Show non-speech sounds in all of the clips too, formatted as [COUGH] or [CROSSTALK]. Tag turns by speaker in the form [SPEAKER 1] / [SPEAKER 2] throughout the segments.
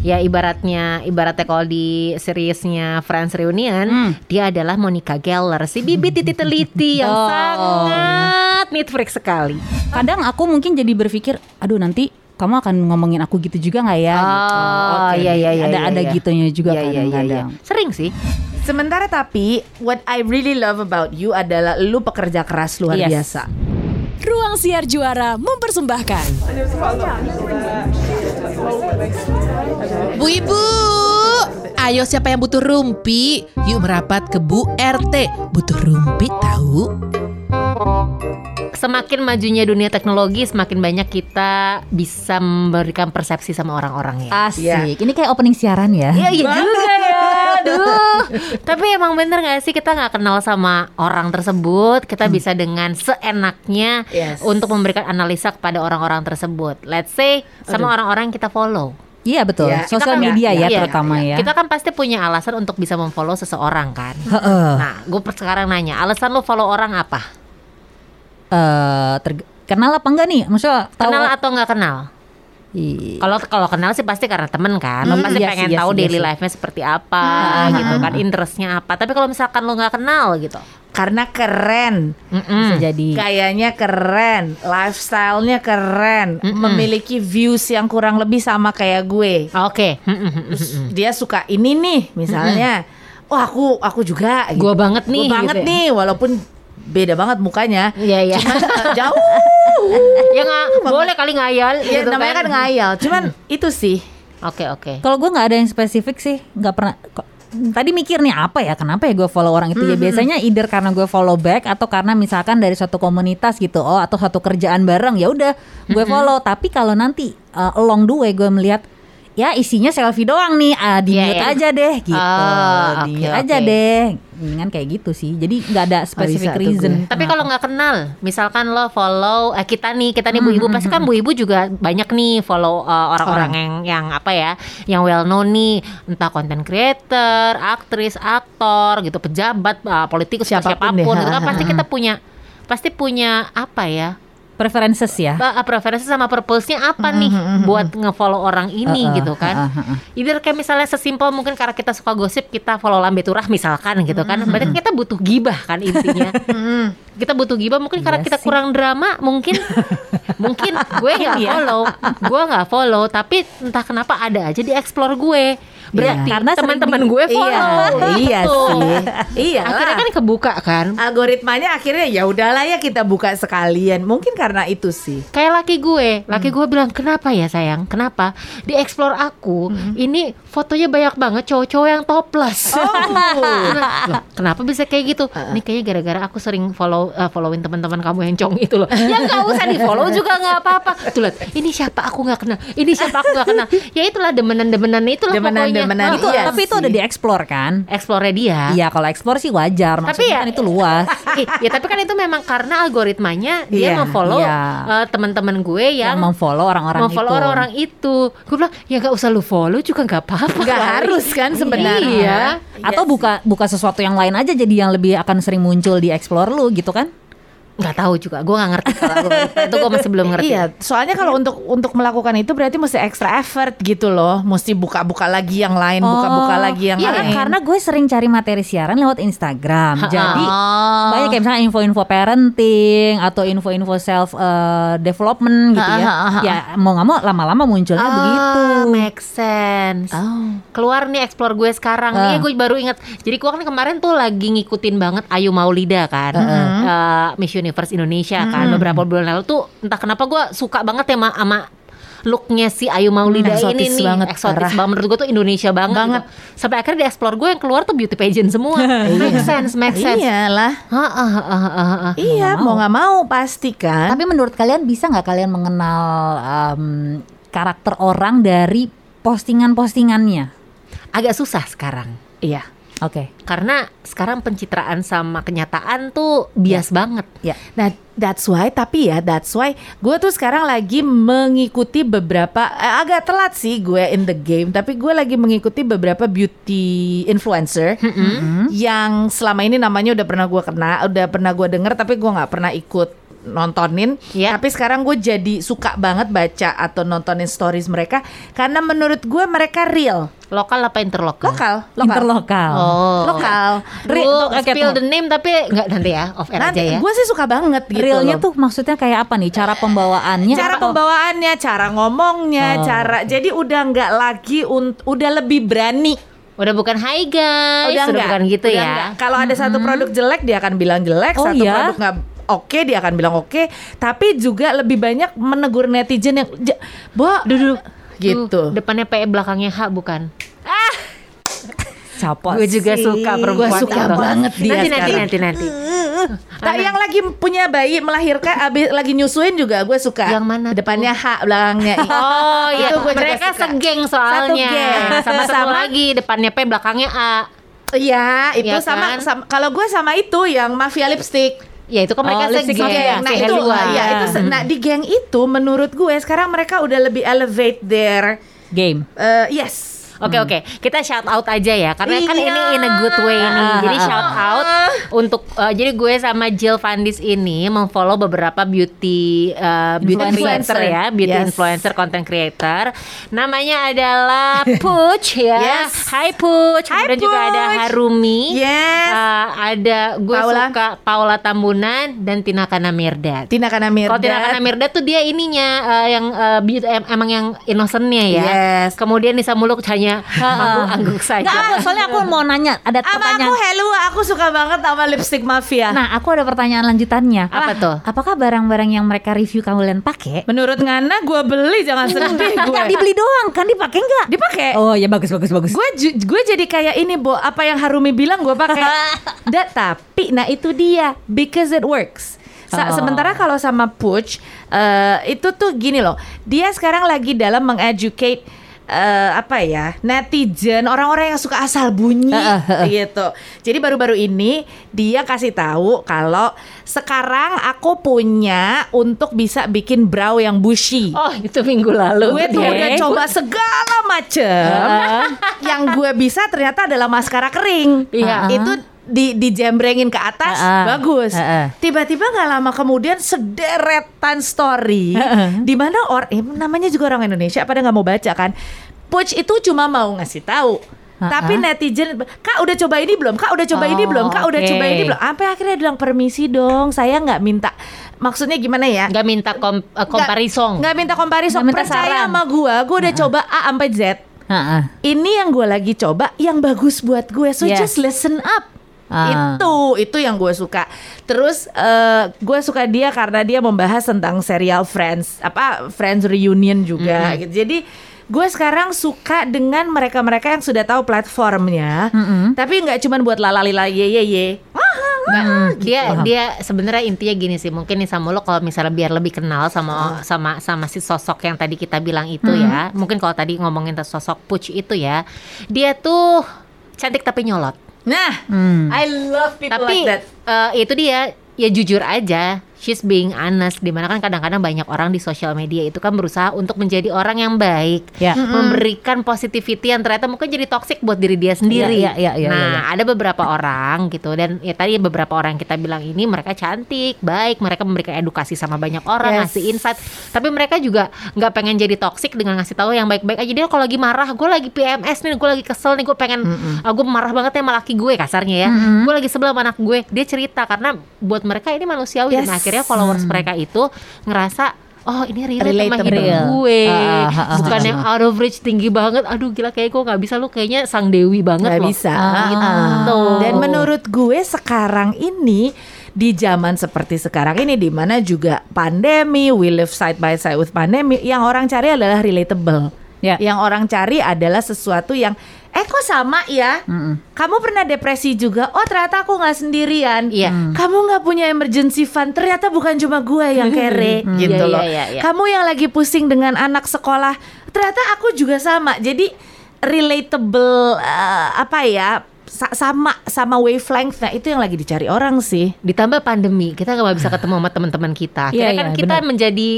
[SPEAKER 1] ya ibaratnya ibaratnya kalau di seriesnya Friends Reunion
[SPEAKER 2] Hmm.
[SPEAKER 1] dia adalah Monica Geller si bibit titik teliti yang
[SPEAKER 2] Oh.
[SPEAKER 1] sangat neat freak sekali.
[SPEAKER 2] Kadang aku mungkin jadi berpikir, aduh nanti kamu akan ngomongin aku gitu juga nggak ya? gitu.
[SPEAKER 1] Oh, iya, iya, iya,
[SPEAKER 2] Ada
[SPEAKER 1] iya,
[SPEAKER 2] ada
[SPEAKER 1] iya.
[SPEAKER 2] gitunya juga
[SPEAKER 1] Iya, iya, iya, iya.
[SPEAKER 2] kadang-kadang.
[SPEAKER 1] Sering sih.
[SPEAKER 3] Sementara tapi what I really love about you adalah lu pekerja keras luar
[SPEAKER 2] Yes.
[SPEAKER 3] biasa.
[SPEAKER 4] Ruang Siar Juara mempersembahkan
[SPEAKER 5] Bu Ibu, ayo siapa yang butuh rumpi? Yuk merapat ke Bu RT. Butuh rumpi tahu?
[SPEAKER 1] Semakin majunya dunia teknologi, semakin banyak kita bisa memberikan persepsi sama orang-orang ya.
[SPEAKER 2] Asik. Ini kayak opening siaran ya.
[SPEAKER 1] Iya iya juga ya, aduh. Tapi emang bener gak sih kita nggak kenal sama orang tersebut, kita bisa dengan seenaknya
[SPEAKER 3] Yes.
[SPEAKER 1] untuk memberikan analisa kepada orang-orang tersebut. Let's say sama orang-orang yang kita follow.
[SPEAKER 2] Iya betul.
[SPEAKER 3] Iya,
[SPEAKER 1] Kita
[SPEAKER 2] Sosial
[SPEAKER 1] kan-
[SPEAKER 2] media ya
[SPEAKER 1] iya,
[SPEAKER 2] terutama ya.
[SPEAKER 1] Kita kan pasti punya alasan untuk bisa memfollow seseorang kan.
[SPEAKER 2] Heeh.
[SPEAKER 1] Nah, gue sekarang nanya, alasan lo follow orang apa?
[SPEAKER 2] Eh, terg- kenal apa enggak nih? Maksudnya tahu
[SPEAKER 1] Kenal atau nggak kenal? Kalau kalau kenal sih pasti karena temen kan, lo
[SPEAKER 2] Hmm,
[SPEAKER 1] pasti
[SPEAKER 2] iya
[SPEAKER 1] pengen
[SPEAKER 2] sih, iya
[SPEAKER 1] tahu
[SPEAKER 2] iya
[SPEAKER 1] daily
[SPEAKER 2] sih.
[SPEAKER 1] life-nya seperti apa, gitu kan, interestnya apa. Tapi kalau misalkan lo nggak kenal gitu,
[SPEAKER 3] Karena keren,
[SPEAKER 2] bisa
[SPEAKER 1] mm
[SPEAKER 2] jadi.
[SPEAKER 3] gayanya keren, lifestyle-nya keren, memiliki views yang kurang lebih sama kayak gue.
[SPEAKER 1] oke,
[SPEAKER 3] Dia suka ini nih, misalnya. Oh aku aku juga.
[SPEAKER 1] Gua banget
[SPEAKER 3] Gua
[SPEAKER 1] nih,
[SPEAKER 3] banget
[SPEAKER 1] gitu ya.
[SPEAKER 3] nih, walaupun beda banget mukanya.
[SPEAKER 1] Iya iya.
[SPEAKER 3] Cuman [LAUGHS] eh, jauh.
[SPEAKER 1] ya nggak boleh kali ngayal.
[SPEAKER 3] Ya
[SPEAKER 1] gitu
[SPEAKER 3] namanya kan ngayal. Cuman itu sih.
[SPEAKER 1] Oke oke.
[SPEAKER 2] Kalau gue nggak ada yang spesifik sih, nggak pernah. kok- Tadi mikir nih apa ya, kenapa ya gue follow orang itu ya biasanya either karena gue follow back atau karena misalkan dari suatu komunitas gitu, oh atau satu kerjaan bareng ya udah gue follow. Tapi kalau nanti uh, along the way gue melihat ya isinya selfie doang nih, ah, di
[SPEAKER 1] Iya,
[SPEAKER 2] mute
[SPEAKER 1] iya.
[SPEAKER 2] aja deh gitu,
[SPEAKER 1] Ah,
[SPEAKER 2] di
[SPEAKER 1] oke,
[SPEAKER 2] mute aja
[SPEAKER 1] oke.
[SPEAKER 2] deh, mendingan kayak gitu sih. Jadi nggak ada specific
[SPEAKER 3] tuh
[SPEAKER 2] reason.
[SPEAKER 3] gue.
[SPEAKER 1] Tapi kalau nggak kenal, misalkan lo follow eh, kita nih, kita nih bu ibu, pasti kan bu ibu juga banyak nih follow uh, orang-orang yang yang apa ya, yang well known nih, entah content creator, aktris, aktor, gitu, pejabat, uh, politikus, Siapa
[SPEAKER 3] pun
[SPEAKER 1] siapa pun,
[SPEAKER 3] deh,
[SPEAKER 1] gitu kan
[SPEAKER 3] ha,
[SPEAKER 1] pasti
[SPEAKER 3] ha,
[SPEAKER 1] kita punya, pasti punya apa ya?
[SPEAKER 2] Preferences ya.
[SPEAKER 1] uh, preferensi sama purpose-nya apa nih buat nge-follow orang ini
[SPEAKER 2] Uh-uh,
[SPEAKER 1] gitu kan.
[SPEAKER 2] uh-uh, uh-uh.
[SPEAKER 1] Either kayak misalnya sesimpel mungkin karena kita suka gosip kita follow Lambe Turah misalkan gitu kan. Berarti kan kita butuh gibah kan intinya. [LAUGHS] kita butuh gibah mungkin karena
[SPEAKER 2] Iya
[SPEAKER 1] kita
[SPEAKER 2] sih.
[SPEAKER 1] kurang drama mungkin [LAUGHS] mungkin gue nggak
[SPEAKER 2] Iya.
[SPEAKER 1] follow, gue nggak follow tapi entah kenapa ada aja di explore gue. Berarti
[SPEAKER 2] Karena
[SPEAKER 1] teman-teman gue follow.
[SPEAKER 3] Iya
[SPEAKER 1] Tuh.
[SPEAKER 3] sih. [LAUGHS] Iya.
[SPEAKER 1] Akhirnya kan kebuka kan.
[SPEAKER 3] algoritmanya akhirnya ya udahlah ya kita buka sekalian. Mungkin karena itu sih.
[SPEAKER 1] Kayak laki gue, laki gue bilang kenapa ya sayang, kenapa di explore aku ini fotonya banyak banget cowok-cowok yang topless. Lah, kenapa bisa kayak gitu? Ini kayaknya gara-gara aku sering follow uh, following teman-teman kamu yang cong itu loh. ya nggak usah di follow [LAUGHS] juga nggak apa-apa. Tuh lihat, ini siapa aku nggak kenal, ini siapa aku nggak kenal. Ya itulah demenan-demenan itulah
[SPEAKER 3] Demenan-demenan
[SPEAKER 1] pokoknya.
[SPEAKER 2] Itu,
[SPEAKER 3] Iya
[SPEAKER 2] tapi itu udah dieksplor kan?
[SPEAKER 1] Explore dia.
[SPEAKER 2] Iya, kalau explore sih wajar.
[SPEAKER 1] Tapi
[SPEAKER 2] Maksudnya
[SPEAKER 1] ya-
[SPEAKER 2] kan itu luas. [LAUGHS]
[SPEAKER 1] Ya tapi kan itu memang karena algoritmanya dia
[SPEAKER 3] Iya,
[SPEAKER 1] memfollow
[SPEAKER 2] iya.
[SPEAKER 1] uh, teman-teman gue
[SPEAKER 2] yang
[SPEAKER 1] yang
[SPEAKER 2] memfollow orang-orang itu.
[SPEAKER 1] orang-orang itu gue bilang ya nggak usah lu follow juga nggak apa-apa
[SPEAKER 3] Nggak
[SPEAKER 1] kali."
[SPEAKER 3] harus kan sebenarnya.
[SPEAKER 1] iya
[SPEAKER 2] Atau buka buka sesuatu yang lain aja jadi yang lebih akan sering muncul di explore lu gitu kan?
[SPEAKER 1] Nggak tahu juga gue nggak ngerti kalau itu gue masih belum ngerti
[SPEAKER 3] Iya, soalnya kalau untuk untuk melakukan itu berarti mesti extra effort gitu loh. Mesti buka-buka lagi yang lain, buka-buka
[SPEAKER 2] Oh,
[SPEAKER 3] lagi yang
[SPEAKER 2] iya,
[SPEAKER 3] lain.
[SPEAKER 2] karena gue sering cari materi siaran lewat Instagram. Jadi
[SPEAKER 1] Oh.
[SPEAKER 2] banyak kayak misalnya info-info parenting atau info-info self uh, development gitu ya. Ya mau nggak mau lama-lama munculnya
[SPEAKER 1] Ah,
[SPEAKER 2] begitu.
[SPEAKER 1] make sense.
[SPEAKER 3] Oh.
[SPEAKER 1] Keluar nih explore gue sekarang.
[SPEAKER 2] Ah.
[SPEAKER 1] Iya, gue baru ingat. Jadi gue kan kemarin tuh lagi ngikutin banget Ayu Maulida kan, Eh, Miss Universe Indonesia kan. Beberapa bulan lalu tuh entah kenapa gue suka banget ya sama, sama looknya si Ayu Maulida
[SPEAKER 3] Hmm,
[SPEAKER 1] ini
[SPEAKER 3] eksotis
[SPEAKER 1] nih
[SPEAKER 3] banget,
[SPEAKER 1] eksotis
[SPEAKER 3] parah.
[SPEAKER 1] banget menurut gue tuh Indonesia banget,
[SPEAKER 3] Banget.
[SPEAKER 1] gitu. sampai akhirnya di explore gue yang keluar tuh beauty pageant semua [LAUGHS] make sense make sense
[SPEAKER 3] Iyalah.
[SPEAKER 1] Ha, ha, ha.
[SPEAKER 3] Iya, mau nggak mau pasti kan.
[SPEAKER 2] Tapi menurut kalian bisa nggak kalian mengenal um, karakter orang dari postingan-postingannya?
[SPEAKER 1] agak susah sekarang
[SPEAKER 3] Iya.
[SPEAKER 2] Oke.
[SPEAKER 1] karena sekarang pencitraan sama kenyataan tuh bias banget
[SPEAKER 2] Ya.
[SPEAKER 3] Nah, that's why tapi ya that's why gue tuh sekarang lagi mengikuti beberapa eh, agak telat sih gue in the game, tapi gue lagi mengikuti beberapa beauty influencer yang selama ini namanya udah pernah gue kena, udah pernah gue denger tapi gue nggak pernah ikut nontonin.
[SPEAKER 1] Iya.
[SPEAKER 3] Tapi sekarang gue jadi suka banget baca atau nontonin stories mereka karena menurut gue mereka real,
[SPEAKER 1] Lokal apa interlokal?
[SPEAKER 3] lokal, lokal,
[SPEAKER 2] Interlokal.
[SPEAKER 1] Oh.
[SPEAKER 3] lokal.
[SPEAKER 2] Re-
[SPEAKER 1] Lu
[SPEAKER 2] oke,
[SPEAKER 1] spill
[SPEAKER 2] tunggu.
[SPEAKER 1] the name tapi nggak nanti ya off air aja ya.
[SPEAKER 3] gue sih suka banget gitu.
[SPEAKER 2] Realnya
[SPEAKER 3] loh.
[SPEAKER 2] tuh maksudnya kayak apa nih? Cara pembawaannya?
[SPEAKER 3] cara
[SPEAKER 2] atau-
[SPEAKER 3] pembawaannya, cara ngomongnya,
[SPEAKER 2] Oh.
[SPEAKER 3] cara jadi udah nggak lagi udah lebih berani.
[SPEAKER 1] Udah bukan hi guys, udah,
[SPEAKER 3] enggak.
[SPEAKER 1] bukan gitu
[SPEAKER 3] Udah
[SPEAKER 1] ya.
[SPEAKER 3] enggak. Kalau ada satu produk jelek dia akan bilang jelek,
[SPEAKER 2] Oh,
[SPEAKER 3] satu
[SPEAKER 2] iya?
[SPEAKER 3] produk nggak oke dia akan bilang oke, tapi juga lebih banyak menegur netizen yang "Ja- Bo,
[SPEAKER 1] Duduk
[SPEAKER 3] gitu.
[SPEAKER 1] Tuh, depannya P belakangnya H bukan.
[SPEAKER 2] Siapa
[SPEAKER 1] Gue juga
[SPEAKER 2] sih?
[SPEAKER 1] suka perempuan
[SPEAKER 3] Gua suka
[SPEAKER 1] itu.
[SPEAKER 3] banget dia
[SPEAKER 1] Nanti nanti
[SPEAKER 3] sekarang.
[SPEAKER 1] nanti nanti.
[SPEAKER 3] Nah, yang lagi punya bayi melahirkan abis lagi nyusuin juga gue suka.
[SPEAKER 1] Yang mana tuh?
[SPEAKER 3] Depannya H, belakangnya I.
[SPEAKER 1] Oh iya,
[SPEAKER 3] Itu gua juga
[SPEAKER 1] mereka
[SPEAKER 3] suka.
[SPEAKER 1] segeng
[SPEAKER 3] Satu
[SPEAKER 1] soalnya.
[SPEAKER 3] geng.
[SPEAKER 1] Sama
[SPEAKER 3] Sama-
[SPEAKER 1] lagi depannya P belakangnya A.
[SPEAKER 3] Iya, itu
[SPEAKER 1] Iya
[SPEAKER 3] sama,
[SPEAKER 1] kan?
[SPEAKER 3] sama kalau gue sama itu yang mafia lipstick.
[SPEAKER 1] Ya itu kan mereka
[SPEAKER 2] Oh,
[SPEAKER 1] segeng.
[SPEAKER 2] mafia.
[SPEAKER 1] si
[SPEAKER 3] Nah itu,
[SPEAKER 1] Helwa.
[SPEAKER 3] ya itu, se- nah di geng itu menurut gue sekarang mereka udah lebih elevate their,
[SPEAKER 2] Game.
[SPEAKER 3] uh, yes.
[SPEAKER 1] Oke oke, kita shout out aja ya karena kan
[SPEAKER 3] Iya.
[SPEAKER 1] ini in a good way nih. Jadi shout out untuk uh, jadi gue sama Jill Fandis ini memfollow beberapa beauty uh, beauty
[SPEAKER 3] Influencer.
[SPEAKER 1] influencer ya, beauty
[SPEAKER 3] Yes.
[SPEAKER 1] influencer, content creator. Namanya adalah Puch ya.
[SPEAKER 3] Yes.
[SPEAKER 1] Hai Puch.
[SPEAKER 3] Hai,
[SPEAKER 1] Kemudian juga ada
[SPEAKER 3] Puch.
[SPEAKER 1] Harumi.
[SPEAKER 3] Yes.
[SPEAKER 1] Uh, ada gue
[SPEAKER 3] Paula.
[SPEAKER 1] suka Paula Tambunan dan Tina Kana Mirdad.
[SPEAKER 3] Tina Kana
[SPEAKER 1] Kalau Tina Kana Mirdad tuh dia ininya uh, yang uh, beau- em- emang yang innocentnya ya.
[SPEAKER 3] Yes.
[SPEAKER 1] Kemudian Nisa Muluk hanya angguk-angguk saja.
[SPEAKER 2] Nggak, aku, soalnya aku mau nanya ada
[SPEAKER 3] Sama
[SPEAKER 2] pertanyaan.
[SPEAKER 3] aku hello, aku suka banget sama lipstick mafia.
[SPEAKER 2] Nah, aku ada pertanyaan lanjutannya.
[SPEAKER 1] Apa tuh?
[SPEAKER 2] Apakah barang-barang yang mereka review kalian pakai?
[SPEAKER 3] Menurut Ngana gue beli jangan sedih gue.
[SPEAKER 2] Enggak dibeli doang, kan dipakai enggak?
[SPEAKER 3] Dipakai.
[SPEAKER 2] Oh ya bagus bagus bagus.
[SPEAKER 3] Gue gue jadi kayak ini, Bo. Apa yang Harumi bilang gue pakai. [LAUGHS] Da, tapi nah itu dia because it works. Sa-
[SPEAKER 2] Oh.
[SPEAKER 3] Sementara kalau sama Puch eh, itu tuh gini loh. Dia sekarang lagi dalam mengeducate eh, apa ya netizen orang-orang yang suka asal bunyi gitu. Jadi baru-baru ini dia kasih tahu kalau sekarang aku punya untuk bisa bikin brow yang bushy.
[SPEAKER 1] Oh itu minggu lalu.
[SPEAKER 3] Gue tuh udah coba segala macem Yang gue bisa ternyata adalah maskara kering
[SPEAKER 1] Iya.
[SPEAKER 3] Itu di dijembrengin ke atas
[SPEAKER 2] Heeh.
[SPEAKER 3] bagus.
[SPEAKER 2] Heeh.
[SPEAKER 3] Tiba-tiba nggak lama kemudian sederetan story di mana orang eh, namanya juga orang Indonesia pada nggak mau baca kan. Puch itu cuma mau ngasih tahu. Tapi netizen, kak udah coba ini belum? Kak udah coba ini
[SPEAKER 2] Oh,
[SPEAKER 3] belum? Kak udah
[SPEAKER 2] oke.
[SPEAKER 3] coba ini belum? Sampai akhirnya bilang permisi dong, saya nggak minta. Maksudnya gimana ya?
[SPEAKER 1] Nggak minta kom, uh, comparison.
[SPEAKER 3] Nggak minta comparison.
[SPEAKER 2] Nggak minta
[SPEAKER 3] Percaya
[SPEAKER 2] saran.
[SPEAKER 3] sama gue, gue udah coba A sampai Z.
[SPEAKER 2] Heeh.
[SPEAKER 3] Ini yang gue lagi coba, yang bagus buat gue. So
[SPEAKER 2] Yes.
[SPEAKER 3] just listen up.
[SPEAKER 2] Ah.
[SPEAKER 3] Itu, itu yang gue suka. Terus eh, gue suka dia karena dia membahas tentang serial Friends, apa Friends reunion juga. gitu. Jadi gue sekarang suka dengan mereka-mereka yang sudah tahu platformnya, tapi nggak cuma buat lalalila ye ye ye.
[SPEAKER 1] Nggak, dia dia sebenarnya intinya gini sih mungkin nih sama lo kalau misalnya biar lebih kenal sama sama sama si sosok yang tadi kita bilang itu ya mungkin kalau tadi ngomongin tentang sosok Puch itu ya dia tuh cantik tapi nyolot
[SPEAKER 3] Nah,
[SPEAKER 2] Hmm.
[SPEAKER 3] I love people
[SPEAKER 1] tapi
[SPEAKER 3] like that.
[SPEAKER 1] eh, itu dia ya jujur aja she's being honest di mana kan kadang-kadang banyak orang di sosial media itu kan berusaha untuk menjadi orang yang baik
[SPEAKER 2] Ya.
[SPEAKER 1] memberikan positivity yang ternyata mungkin jadi toxic buat diri dia sendiri.
[SPEAKER 2] Iya, iya, iya, iya,
[SPEAKER 1] nah
[SPEAKER 2] iya.
[SPEAKER 1] ada beberapa orang gitu dan ya tadi beberapa orang yang kita bilang ini mereka cantik baik mereka memberikan edukasi sama banyak orang
[SPEAKER 3] Yes.
[SPEAKER 1] ngasih insight. Tapi mereka juga nggak pengen jadi toxic dengan ngasih tahu yang baik-baik aja. Dia kalau lagi marah gue lagi PMS nih gue lagi kesel nih gue pengen ah, gue marah banget ya sama laki gue kasarnya ya. Gue lagi sebel sama anak gue. Dia cerita karena buat mereka ini manusiawi dan
[SPEAKER 3] Yes.
[SPEAKER 1] Akhirnya followers mereka itu ngerasa oh ini relate, sama
[SPEAKER 3] Relatable.
[SPEAKER 1] hidup
[SPEAKER 2] Real.
[SPEAKER 1] gue
[SPEAKER 2] Ah, ah, ah,
[SPEAKER 1] bukan yang out of reach tinggi banget aduh gila kayak gue nggak bisa lu kayaknya sang dewi banget
[SPEAKER 3] Nggak
[SPEAKER 1] loh
[SPEAKER 3] bisa.
[SPEAKER 1] gitu
[SPEAKER 3] Dan menurut gue sekarang ini di zaman seperti sekarang ini di mana juga pandemi, we live side by side with pandemi, yang orang cari adalah relatable.
[SPEAKER 2] Ya.
[SPEAKER 3] Yang orang cari adalah sesuatu yang eh kok sama ya? Kamu pernah depresi juga? Oh ternyata aku nggak sendirian.
[SPEAKER 1] Iya.
[SPEAKER 3] Kamu nggak punya emergency fund? Ternyata bukan cuma gue yang [LAUGHS] kere gitu
[SPEAKER 1] Iya,
[SPEAKER 3] loh.
[SPEAKER 1] iya, iya, iya.
[SPEAKER 3] Kamu yang lagi pusing dengan anak sekolah? Ternyata aku juga sama. Jadi relatable eh, apa ya sa- sama sama wavelength nah itu yang lagi dicari orang sih
[SPEAKER 1] Ditambah pandemi, kita nggak bisa ketemu sama teman-teman kita. Akhirnya
[SPEAKER 2] Iya,
[SPEAKER 1] kan
[SPEAKER 2] iya,
[SPEAKER 1] kita
[SPEAKER 2] benar.
[SPEAKER 1] menjadi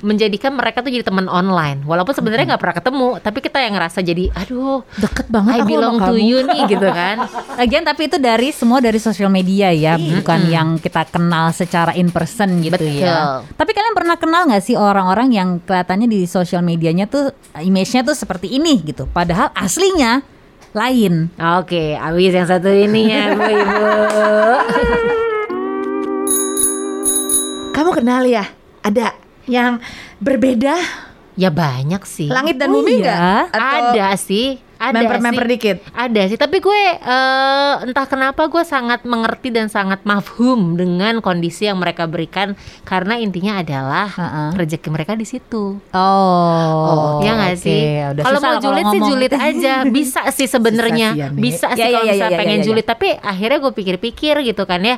[SPEAKER 1] menjadikan mereka tuh jadi teman online. Walaupun sebenarnya nggak pernah ketemu, tapi kita yang ngerasa jadi, aduh,
[SPEAKER 3] deket banget
[SPEAKER 1] I
[SPEAKER 3] aku
[SPEAKER 1] belong
[SPEAKER 3] sama
[SPEAKER 1] to
[SPEAKER 3] kamu.
[SPEAKER 1] you nih gitu kan. [LAUGHS]
[SPEAKER 2] Lagian tapi itu dari semua dari sosial media ya, bukan yang kita kenal secara in person gitu ya.
[SPEAKER 1] Betul.
[SPEAKER 2] Tapi kalian pernah kenal nggak sih orang-orang yang kelihatannya di sosial medianya tuh image-nya tuh seperti ini gitu, padahal aslinya lain.
[SPEAKER 1] Oke, abis yang satu ini ya, Bu Ibu. [LAUGHS]
[SPEAKER 3] kamu kenal ya ada yang berbeda
[SPEAKER 1] Ya banyak sih.
[SPEAKER 3] langit dan
[SPEAKER 2] Oh
[SPEAKER 3] bumi
[SPEAKER 2] iya?
[SPEAKER 3] Atau
[SPEAKER 1] ada sih. Ada
[SPEAKER 3] member-member
[SPEAKER 1] sih.
[SPEAKER 3] dikit
[SPEAKER 1] Ada sih, tapi gue eh, entah kenapa gue sangat mengerti dan sangat mafhum dengan kondisi yang mereka berikan karena intinya adalah
[SPEAKER 2] Heeh.
[SPEAKER 1] rezeki mereka di situ.
[SPEAKER 2] Oh,
[SPEAKER 1] ya nggak
[SPEAKER 2] oke.
[SPEAKER 1] sih? Kalau mau julid sih julid aja, bisa sih [LAUGHS] sebenarnya,
[SPEAKER 3] sih ya,
[SPEAKER 1] bisa sih
[SPEAKER 2] Ya, ya,
[SPEAKER 1] kalau
[SPEAKER 2] ya,
[SPEAKER 1] misalnya
[SPEAKER 2] ya,
[SPEAKER 1] pengen
[SPEAKER 2] ya, ya.
[SPEAKER 1] julid. Tapi akhirnya gue pikir-pikir gitu kan ya,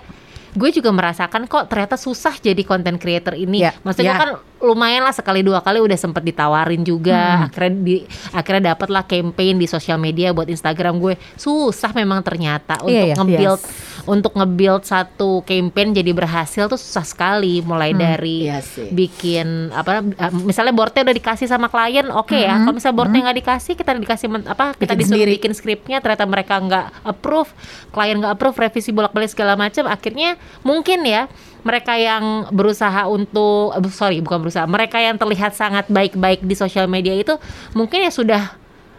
[SPEAKER 1] gue juga merasakan kok ternyata susah jadi content creator ini.
[SPEAKER 3] Ya,
[SPEAKER 1] Maksudnya
[SPEAKER 3] ya.
[SPEAKER 1] kan lumayan lah sekali dua kali udah sempet ditawarin juga. Akhirnya di akhirnya dapat lah campaign di sosial media buat Instagram gue. Susah memang ternyata untuk
[SPEAKER 2] Iya, iya.
[SPEAKER 1] nge-build
[SPEAKER 3] Yes.
[SPEAKER 1] Untuk nge-build satu campaign jadi berhasil tuh susah sekali mulai dari
[SPEAKER 3] iya sih.
[SPEAKER 1] bikin apa uh, misalnya boardnya udah dikasih sama klien oke ya kalau misalnya boardnya nggak dikasih kita dikasih men- apa kita
[SPEAKER 3] Bikin
[SPEAKER 1] disuruh
[SPEAKER 3] sendiri.
[SPEAKER 1] bikin skripnya ternyata mereka nggak approve klien nggak approve revisi bolak balik segala macam akhirnya mungkin ya mereka yang berusaha untuk eh, sorry bukan berusaha mereka yang terlihat sangat baik-baik di sosial media itu mungkin ya sudah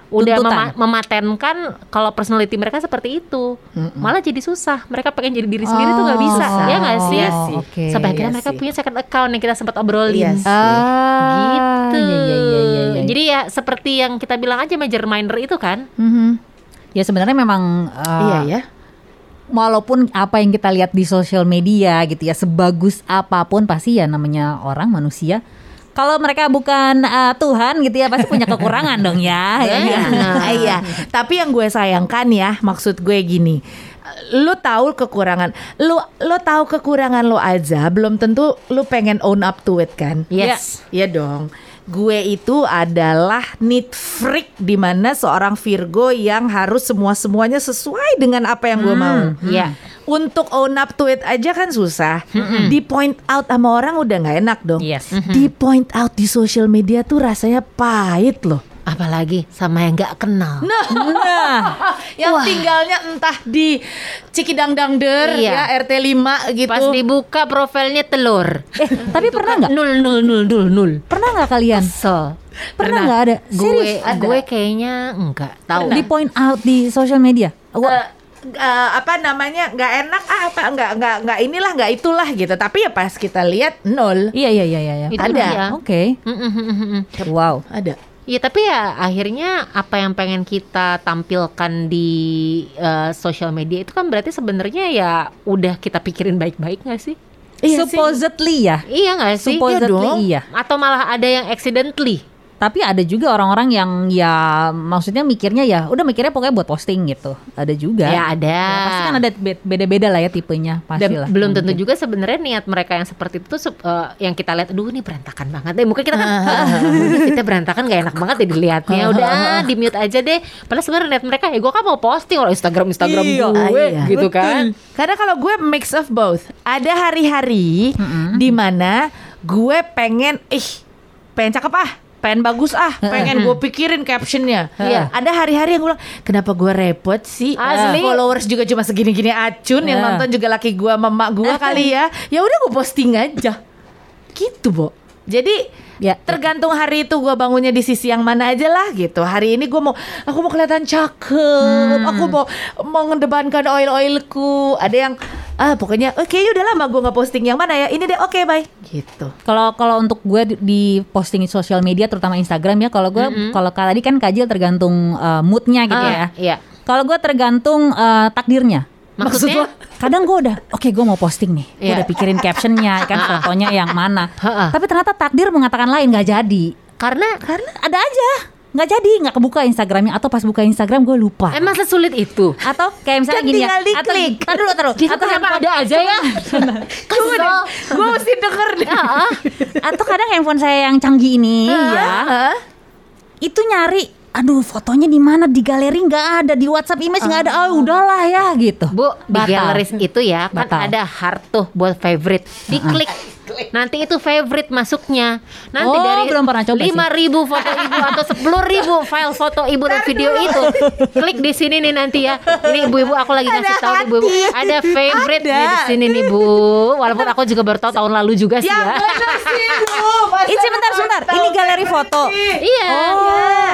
[SPEAKER 1] udah mema- mematenkan kalau personality mereka seperti itu malah jadi susah mereka pengen jadi diri sendiri tuh nggak bisa
[SPEAKER 2] Oh,
[SPEAKER 1] ya nggak sih
[SPEAKER 3] Iya sih.
[SPEAKER 2] Oke.
[SPEAKER 1] sampai akhirnya
[SPEAKER 3] Iya
[SPEAKER 1] mereka
[SPEAKER 3] sih.
[SPEAKER 1] punya second account yang kita sempat obrolin
[SPEAKER 3] Iya sih.
[SPEAKER 2] Ah,
[SPEAKER 1] gitu.
[SPEAKER 2] iya, iya, iya, iya, iya.
[SPEAKER 1] Jadi ya seperti yang kita bilang aja major reminder itu kan.
[SPEAKER 2] Mhm. Ya sebenarnya memang uh,
[SPEAKER 3] iya ya
[SPEAKER 2] walaupun apa yang kita lihat di sosial media gitu ya sebagus apa pun pasti ya namanya orang manusia kalau mereka bukan uh, Tuhan gitu ya pasti punya kekurangan dong ya. [LAUGHS] ya.
[SPEAKER 1] Benar.
[SPEAKER 3] iya tapi yang gue sayangkan ya maksud gue gini lu tahu kekurangan lu lu tahu kekurangan lu aja belum tentu lu pengen own up to it kan
[SPEAKER 1] Yes.
[SPEAKER 3] Iya dong. Gue itu adalah neat freak di mana seorang Virgo yang harus semua semuanya sesuai dengan apa yang gue mau.
[SPEAKER 1] Iya.
[SPEAKER 3] Untuk own up to it aja kan susah. Di point out sama orang udah nggak enak dong.
[SPEAKER 2] Yes.
[SPEAKER 3] Di point out di social media tuh rasanya pahit loh.
[SPEAKER 1] Apalagi sama yang nggak kenal.
[SPEAKER 3] Nah, yang tinggalnya entah di Cikidang-Dangder
[SPEAKER 1] Iya.
[SPEAKER 3] ya RT 5 gitu.
[SPEAKER 1] Pas dibuka profilnya telur.
[SPEAKER 2] Eh, tapi pernah nggak?
[SPEAKER 1] Nul nul nul nul nul.
[SPEAKER 2] Pernah nggak kalian?
[SPEAKER 1] So,
[SPEAKER 2] Pernah nggak ada?
[SPEAKER 1] gue
[SPEAKER 2] Serius?
[SPEAKER 1] gue kayaknya enggak tahu.
[SPEAKER 2] Di point out di social media. Gua-
[SPEAKER 3] Eh, eh, apa namanya nggak enak ah apa nggak nggak nggak inilah nggak itulah gitu tapi ya pas kita lihat nol
[SPEAKER 2] Iya iya iya iya. iya.
[SPEAKER 3] Ada.
[SPEAKER 2] Oke.
[SPEAKER 1] Mm.
[SPEAKER 2] Wow.
[SPEAKER 3] ada
[SPEAKER 1] Iya tapi ya akhirnya apa yang pengen kita tampilkan di eh, sosial media itu kan berarti sebenarnya ya udah kita pikirin baik-baik nggak sih?
[SPEAKER 3] Iya sih.
[SPEAKER 2] Supposedly ya.
[SPEAKER 1] Iya nggak sih?
[SPEAKER 2] Supposedly
[SPEAKER 3] dong.
[SPEAKER 2] iya.
[SPEAKER 1] Atau malah ada yang accidentally?
[SPEAKER 2] Tapi ada juga orang-orang yang ya maksudnya mikirnya ya udah mikirnya pokoknya buat posting gitu. Ada juga.
[SPEAKER 1] Ya ada.
[SPEAKER 2] Ya, pasti kan ada be- beda-beda lah ya tipenya pasti
[SPEAKER 1] Dan
[SPEAKER 2] lah.
[SPEAKER 1] belum tentu
[SPEAKER 2] Mungkin.
[SPEAKER 1] juga sebenarnya niat mereka yang seperti itu tuh eh, yang kita lihat, aduh ini berantakan banget deh. Mungkin kita kan, [LAUGHS] "Ah, kita berantakan gak enak banget deh dilihatnya. [LAUGHS] Udah ah, di mute aja deh. Padahal sebenarnya niat mereka ya gue kan mau posting orang Instagram Instagram
[SPEAKER 2] Iya,
[SPEAKER 1] gue
[SPEAKER 3] iya.
[SPEAKER 1] gitu
[SPEAKER 3] Betul.
[SPEAKER 1] kan.
[SPEAKER 3] Karena kalau gue mix of both. Ada hari-hari di mana gue pengen ih pengen cakep ah pengen bagus ah pengen gue pikirin captionnya.
[SPEAKER 1] Iya.
[SPEAKER 3] ada hari-hari yang gue bilang kenapa gue repot sih?
[SPEAKER 1] Asli.
[SPEAKER 3] followers juga cuma segini-gini acun yang nonton juga laki gue mama gue kali ya. Ya udah gue posting aja. Gitu bo jadi
[SPEAKER 2] Ya.
[SPEAKER 3] tergantung hari itu gue bangunnya di sisi yang mana aja lah gitu hari ini gue mau aku mau kelihatan cakep aku mau mau ngedebankan oil oilku ada yang ah pokoknya oke okay, udah lama gue nggak posting yang mana ya ini deh oke bye gitu
[SPEAKER 2] Kalau kalau untuk gue di- di posting di sosial media terutama Instagram ya kalau gue kalau tadi kan Kajil tergantung uh, moodnya gitu
[SPEAKER 1] Ah,
[SPEAKER 2] ya.
[SPEAKER 1] Iya.
[SPEAKER 2] Kalau gue tergantung uh, takdirnya.
[SPEAKER 1] Maksudnya?
[SPEAKER 2] Kadang gue udah, oke gue mau posting nih, gue
[SPEAKER 1] Iya.
[SPEAKER 2] udah pikirin [LAUGHS] captionnya, kan fotonya yang mana. Tapi ternyata takdir mengatakan lain, nggak jadi.
[SPEAKER 1] Karena
[SPEAKER 2] Karena ada aja, nggak jadi, nggak kebuka Instagramnya atau pas buka Instagram gue lupa.
[SPEAKER 1] emang sesulit itu.
[SPEAKER 2] atau kayak misalnya
[SPEAKER 3] Kan
[SPEAKER 2] gini ya,
[SPEAKER 3] tinggal
[SPEAKER 2] atau
[SPEAKER 3] diklik.
[SPEAKER 2] tar dulu taruh, atau handphone-
[SPEAKER 1] ada aja ya? [LAUGHS] Kesel.
[SPEAKER 3] gue mesti denger deh
[SPEAKER 2] atau kadang handphone saya yang canggih ini ya, itu nyari aduh fotonya di mana di galeri nggak ada di WhatsApp image nggak ada oh udahlah ya gitu
[SPEAKER 1] Bu, di
[SPEAKER 2] Batal.
[SPEAKER 1] galleries itu ya kan
[SPEAKER 2] Batal.
[SPEAKER 1] ada heart tuh buat favorite. Diklik. Nanti itu favorite masuknya. Nanti
[SPEAKER 2] Oh,
[SPEAKER 1] dari
[SPEAKER 2] belum pernah coba.
[SPEAKER 1] 5000 foto ibu atau 10.000 file foto ibu dan video itu. Klik di sini nih nanti ya. Ini ibu-ibu aku lagi ngasih tahu ibu-ibu. Ada favorite nih di sini nih, Bu. Walaupun aku juga baru tahu tahun lalu juga sih ya.
[SPEAKER 2] Ini [LAUGHS] sebentar sebentar ini galeri foto
[SPEAKER 1] Iya.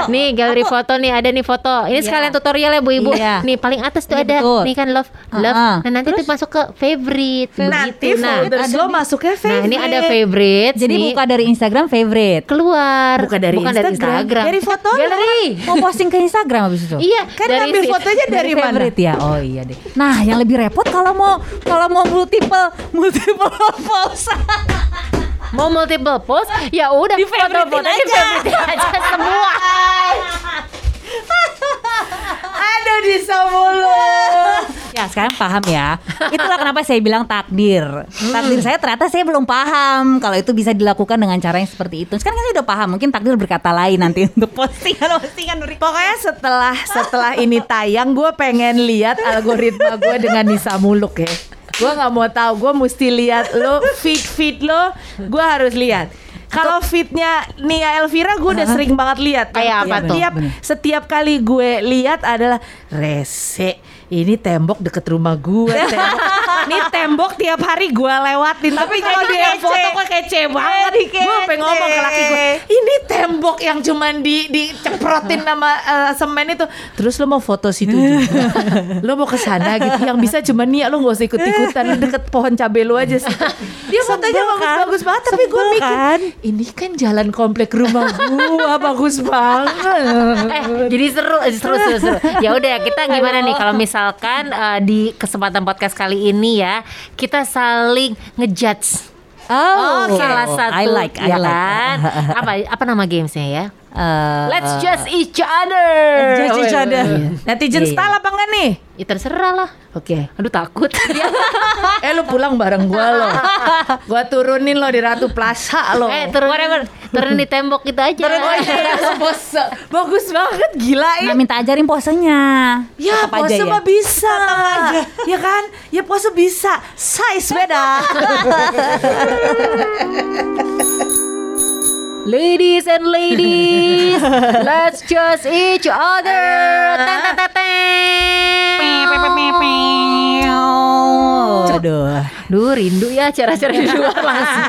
[SPEAKER 1] Nih galeri foto nih ada nih foto. Ini sekalian tutorial ya Bu Ibu.
[SPEAKER 2] Iya.
[SPEAKER 1] Nih paling atas tuh
[SPEAKER 2] Iya,
[SPEAKER 1] ada.
[SPEAKER 2] betul.
[SPEAKER 1] Nih kan love love.
[SPEAKER 2] Ah.
[SPEAKER 1] Nah nanti tuh masuk ke favorite.
[SPEAKER 3] Nanti
[SPEAKER 1] Begitu. Nah,
[SPEAKER 3] folders lo masuknya favorite.
[SPEAKER 1] nah ini ada favorite.
[SPEAKER 2] jadi
[SPEAKER 1] nih.
[SPEAKER 2] buka dari Instagram favorite
[SPEAKER 1] keluar.
[SPEAKER 3] Bukan dari Instagram. Dari foto lo.
[SPEAKER 1] Galeri.
[SPEAKER 2] mau posting ke Instagram habis itu
[SPEAKER 1] Iya.
[SPEAKER 3] Kan ngambil
[SPEAKER 1] situ.
[SPEAKER 3] fotonya dari, mana?
[SPEAKER 2] favorite ya oh iya deh nah yang lebih repot kalau mau kalau mau multiple multiple post [LAUGHS]
[SPEAKER 1] Mau multiple post, ya udah foto-foto di favorite aja semua. [LAUGHS]
[SPEAKER 3] Aduh di mulu. [LAUGHS]
[SPEAKER 2] Ya sekarang paham ya Itulah kenapa saya bilang takdir Takdir saya ternyata saya belum paham Kalau itu bisa dilakukan dengan cara yang seperti itu Sekarang kan saya udah paham Mungkin takdir berkata lain nanti Untuk postingan-postingan
[SPEAKER 3] Pokoknya setelah setelah ini tayang, gue pengen lihat algoritma gue dengan Nisa Muluk ya. Gue nggak mau tahu, gue mesti lihat lo feed feed lo, gue harus lihat. Kalau feednya Nia Elvira gue udah sering banget lihat.
[SPEAKER 1] Kayak apa tuh?
[SPEAKER 3] Setiap setiap kali gue lihat adalah rese. Ini tembok deket rumah gue. [LAUGHS] Tembok. ini tembok tiap hari gue lewatin. Tapi kalau dia foto kok kece banget. Gue pengen ngomong ke laki gue. Ini tembok yang cuman di diceprotin sama eh, semen itu. Terus lo mau foto situ [LAUGHS] juga. lo mau ke sana gitu. Yang bisa cuma Nia lo gak usah ikut ikutan deket pohon cabai lo aja sih. Dia fotonya bagus-bagus banget. Tapi gue mikir
[SPEAKER 2] kan?
[SPEAKER 3] ini kan jalan komplek rumah gua [LAUGHS] bagus banget.
[SPEAKER 1] eh jadi seru eh, seru seru seru ya udah kita gimana nih kalau misalkan eh, di kesempatan podcast kali ini ya kita saling ngejudge.
[SPEAKER 2] Oh,
[SPEAKER 1] salah satu
[SPEAKER 2] I like, I
[SPEAKER 1] ya
[SPEAKER 2] like.
[SPEAKER 1] kan? [LAUGHS] Apa apa nama gamesnya ya
[SPEAKER 2] Eh,
[SPEAKER 1] Let's judge each other
[SPEAKER 2] Let's judge each other.
[SPEAKER 3] Netizen
[SPEAKER 2] Iya, iya.
[SPEAKER 3] style apa enggak nih?
[SPEAKER 1] ya terserah lah
[SPEAKER 3] Oke.
[SPEAKER 1] aduh takut [LAUGHS]
[SPEAKER 3] Eh lu pulang bareng gua lo. Gua turunin lo di Ratu Plaza lo.
[SPEAKER 1] eh turun turun di tembok kita aja
[SPEAKER 3] Oh iya, pose. Bagus banget gila
[SPEAKER 2] Nah
[SPEAKER 3] ya.
[SPEAKER 2] minta ajarin posenya
[SPEAKER 3] Ya
[SPEAKER 2] Tetap aja
[SPEAKER 3] pose
[SPEAKER 2] ya.
[SPEAKER 3] mah bisa Ya kan Ya pose bisa Size beda [LAUGHS]
[SPEAKER 1] Ladies and ladies, [LAUGHS] let's judge each other. Teng, teng, teng, teng.
[SPEAKER 2] Aduh
[SPEAKER 1] Duh rindu ya acara-acara di luar langsung.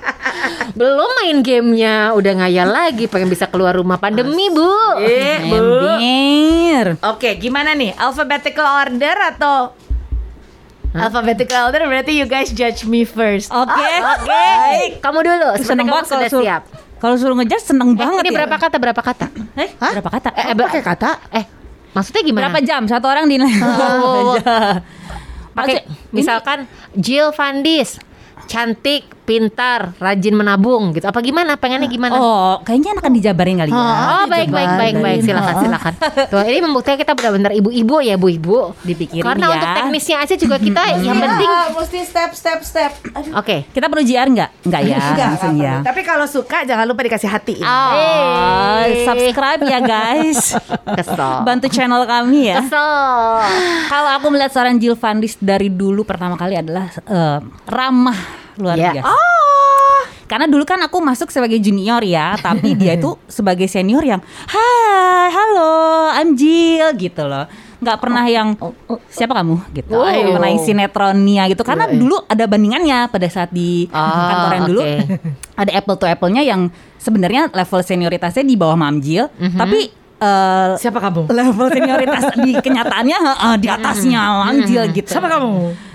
[SPEAKER 1] [LAUGHS] Belum main gamenya, udah ngayal lagi pengen bisa keluar rumah pandemi bu.
[SPEAKER 3] Eh bu Oke gimana nih Alphabetical order atau Alphabetical order berarti you guys judge me first
[SPEAKER 2] Oke
[SPEAKER 1] Oke, kamu dulu.
[SPEAKER 2] Seneng banget kalau
[SPEAKER 1] sudah siap.
[SPEAKER 2] Kalau suruh ngejar seneng
[SPEAKER 1] Eh,
[SPEAKER 2] banget
[SPEAKER 1] ini
[SPEAKER 2] ya.
[SPEAKER 1] berapa kata? Berapa kata?
[SPEAKER 2] Eh, berapa kata?
[SPEAKER 1] Eh, eh, pakai kata? Eh, maksudnya gimana?
[SPEAKER 2] Berapa jam satu orang di [LAUGHS]
[SPEAKER 1] Oh. Pakai misalkan Jill Vandis cantik, pintar, rajin menabung gitu. Apa gimana? Pengennya gimana?
[SPEAKER 2] Oh, kayaknya akan dijabarin kali ya.
[SPEAKER 1] Oh, baik baik baik baik silakan silakan. Tuh, ini membuktikan kita benar-benar ibu-ibu ya, Bu-ibu.
[SPEAKER 2] Dipikirin
[SPEAKER 1] Karena
[SPEAKER 2] ya.
[SPEAKER 1] untuk teknisnya aja juga kita yang penting
[SPEAKER 3] mesti step step step.
[SPEAKER 1] Oke.
[SPEAKER 2] Kita perlu JR nggak? Nggak ya, langsung ya.
[SPEAKER 3] Tapi kalau suka jangan lupa dikasih hati
[SPEAKER 2] Oh, subscribe ya guys.
[SPEAKER 1] Kesel.
[SPEAKER 2] Bantu channel kami ya.
[SPEAKER 1] Kesel.
[SPEAKER 2] Kalau aku melihat seorang Jill Vandis dari dulu pertama kali adalah eh, ramah luar
[SPEAKER 1] Ya.
[SPEAKER 2] biasa. Karena dulu kan aku masuk sebagai junior ya, tapi [LAUGHS] dia itu sebagai senior yang Hai, halo, I'm Jill gitu loh. Nggak pernah yang siapa kamu gitu.
[SPEAKER 1] Oh.
[SPEAKER 2] Yang sinetronnya gitu. Karena dulu ada bandingannya pada saat di
[SPEAKER 1] Ah,
[SPEAKER 2] kantor yang dulu
[SPEAKER 1] oke. [LAUGHS]
[SPEAKER 2] ada apple to apple-nya yang sebenarnya level senioritasnya di bawah Mam Jill, tapi eh,
[SPEAKER 3] Siapa kamu?
[SPEAKER 2] level senioritas di kenyataannya heeh, di atasnya manjil gitu.
[SPEAKER 3] Siapa kamu?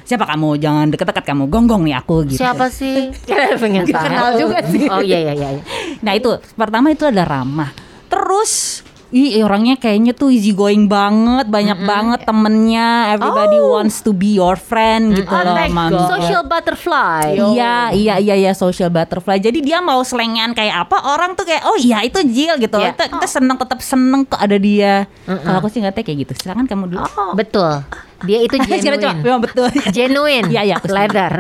[SPEAKER 2] Siapa kamu? Jangan deket-deket kamu. Gonggong nih aku gitu.
[SPEAKER 1] Siapa sih? [LAUGHS] Kita pengen tahu.
[SPEAKER 3] kenal juga sih.
[SPEAKER 1] Oh iya iya iya. iya.
[SPEAKER 2] Nah itu pertama itu ada ramah. Terus Ih orangnya kayaknya tuh easy going banget Banyak banget temennya Everybody wants to be your friend gitu
[SPEAKER 3] Oh
[SPEAKER 2] loh Mam.
[SPEAKER 1] Social butterfly.
[SPEAKER 2] Iya, iya, iya, iya, social butterfly. Jadi dia mau selengan kayak apa, orang tuh kayak, oh iya itu Jill gitu.
[SPEAKER 1] Iya.
[SPEAKER 2] Kita, kita seneng, tetap seneng kok ada dia. Kalau aku sih nggak kayak gitu. Silakan kamu dulu.
[SPEAKER 1] Betul. Dia itu [LAUGHS]
[SPEAKER 2] Coba coba,
[SPEAKER 1] genuine.
[SPEAKER 2] memang betul. [LAUGHS]
[SPEAKER 1] Genuine.
[SPEAKER 2] Iya, iya, setuju.
[SPEAKER 1] leather.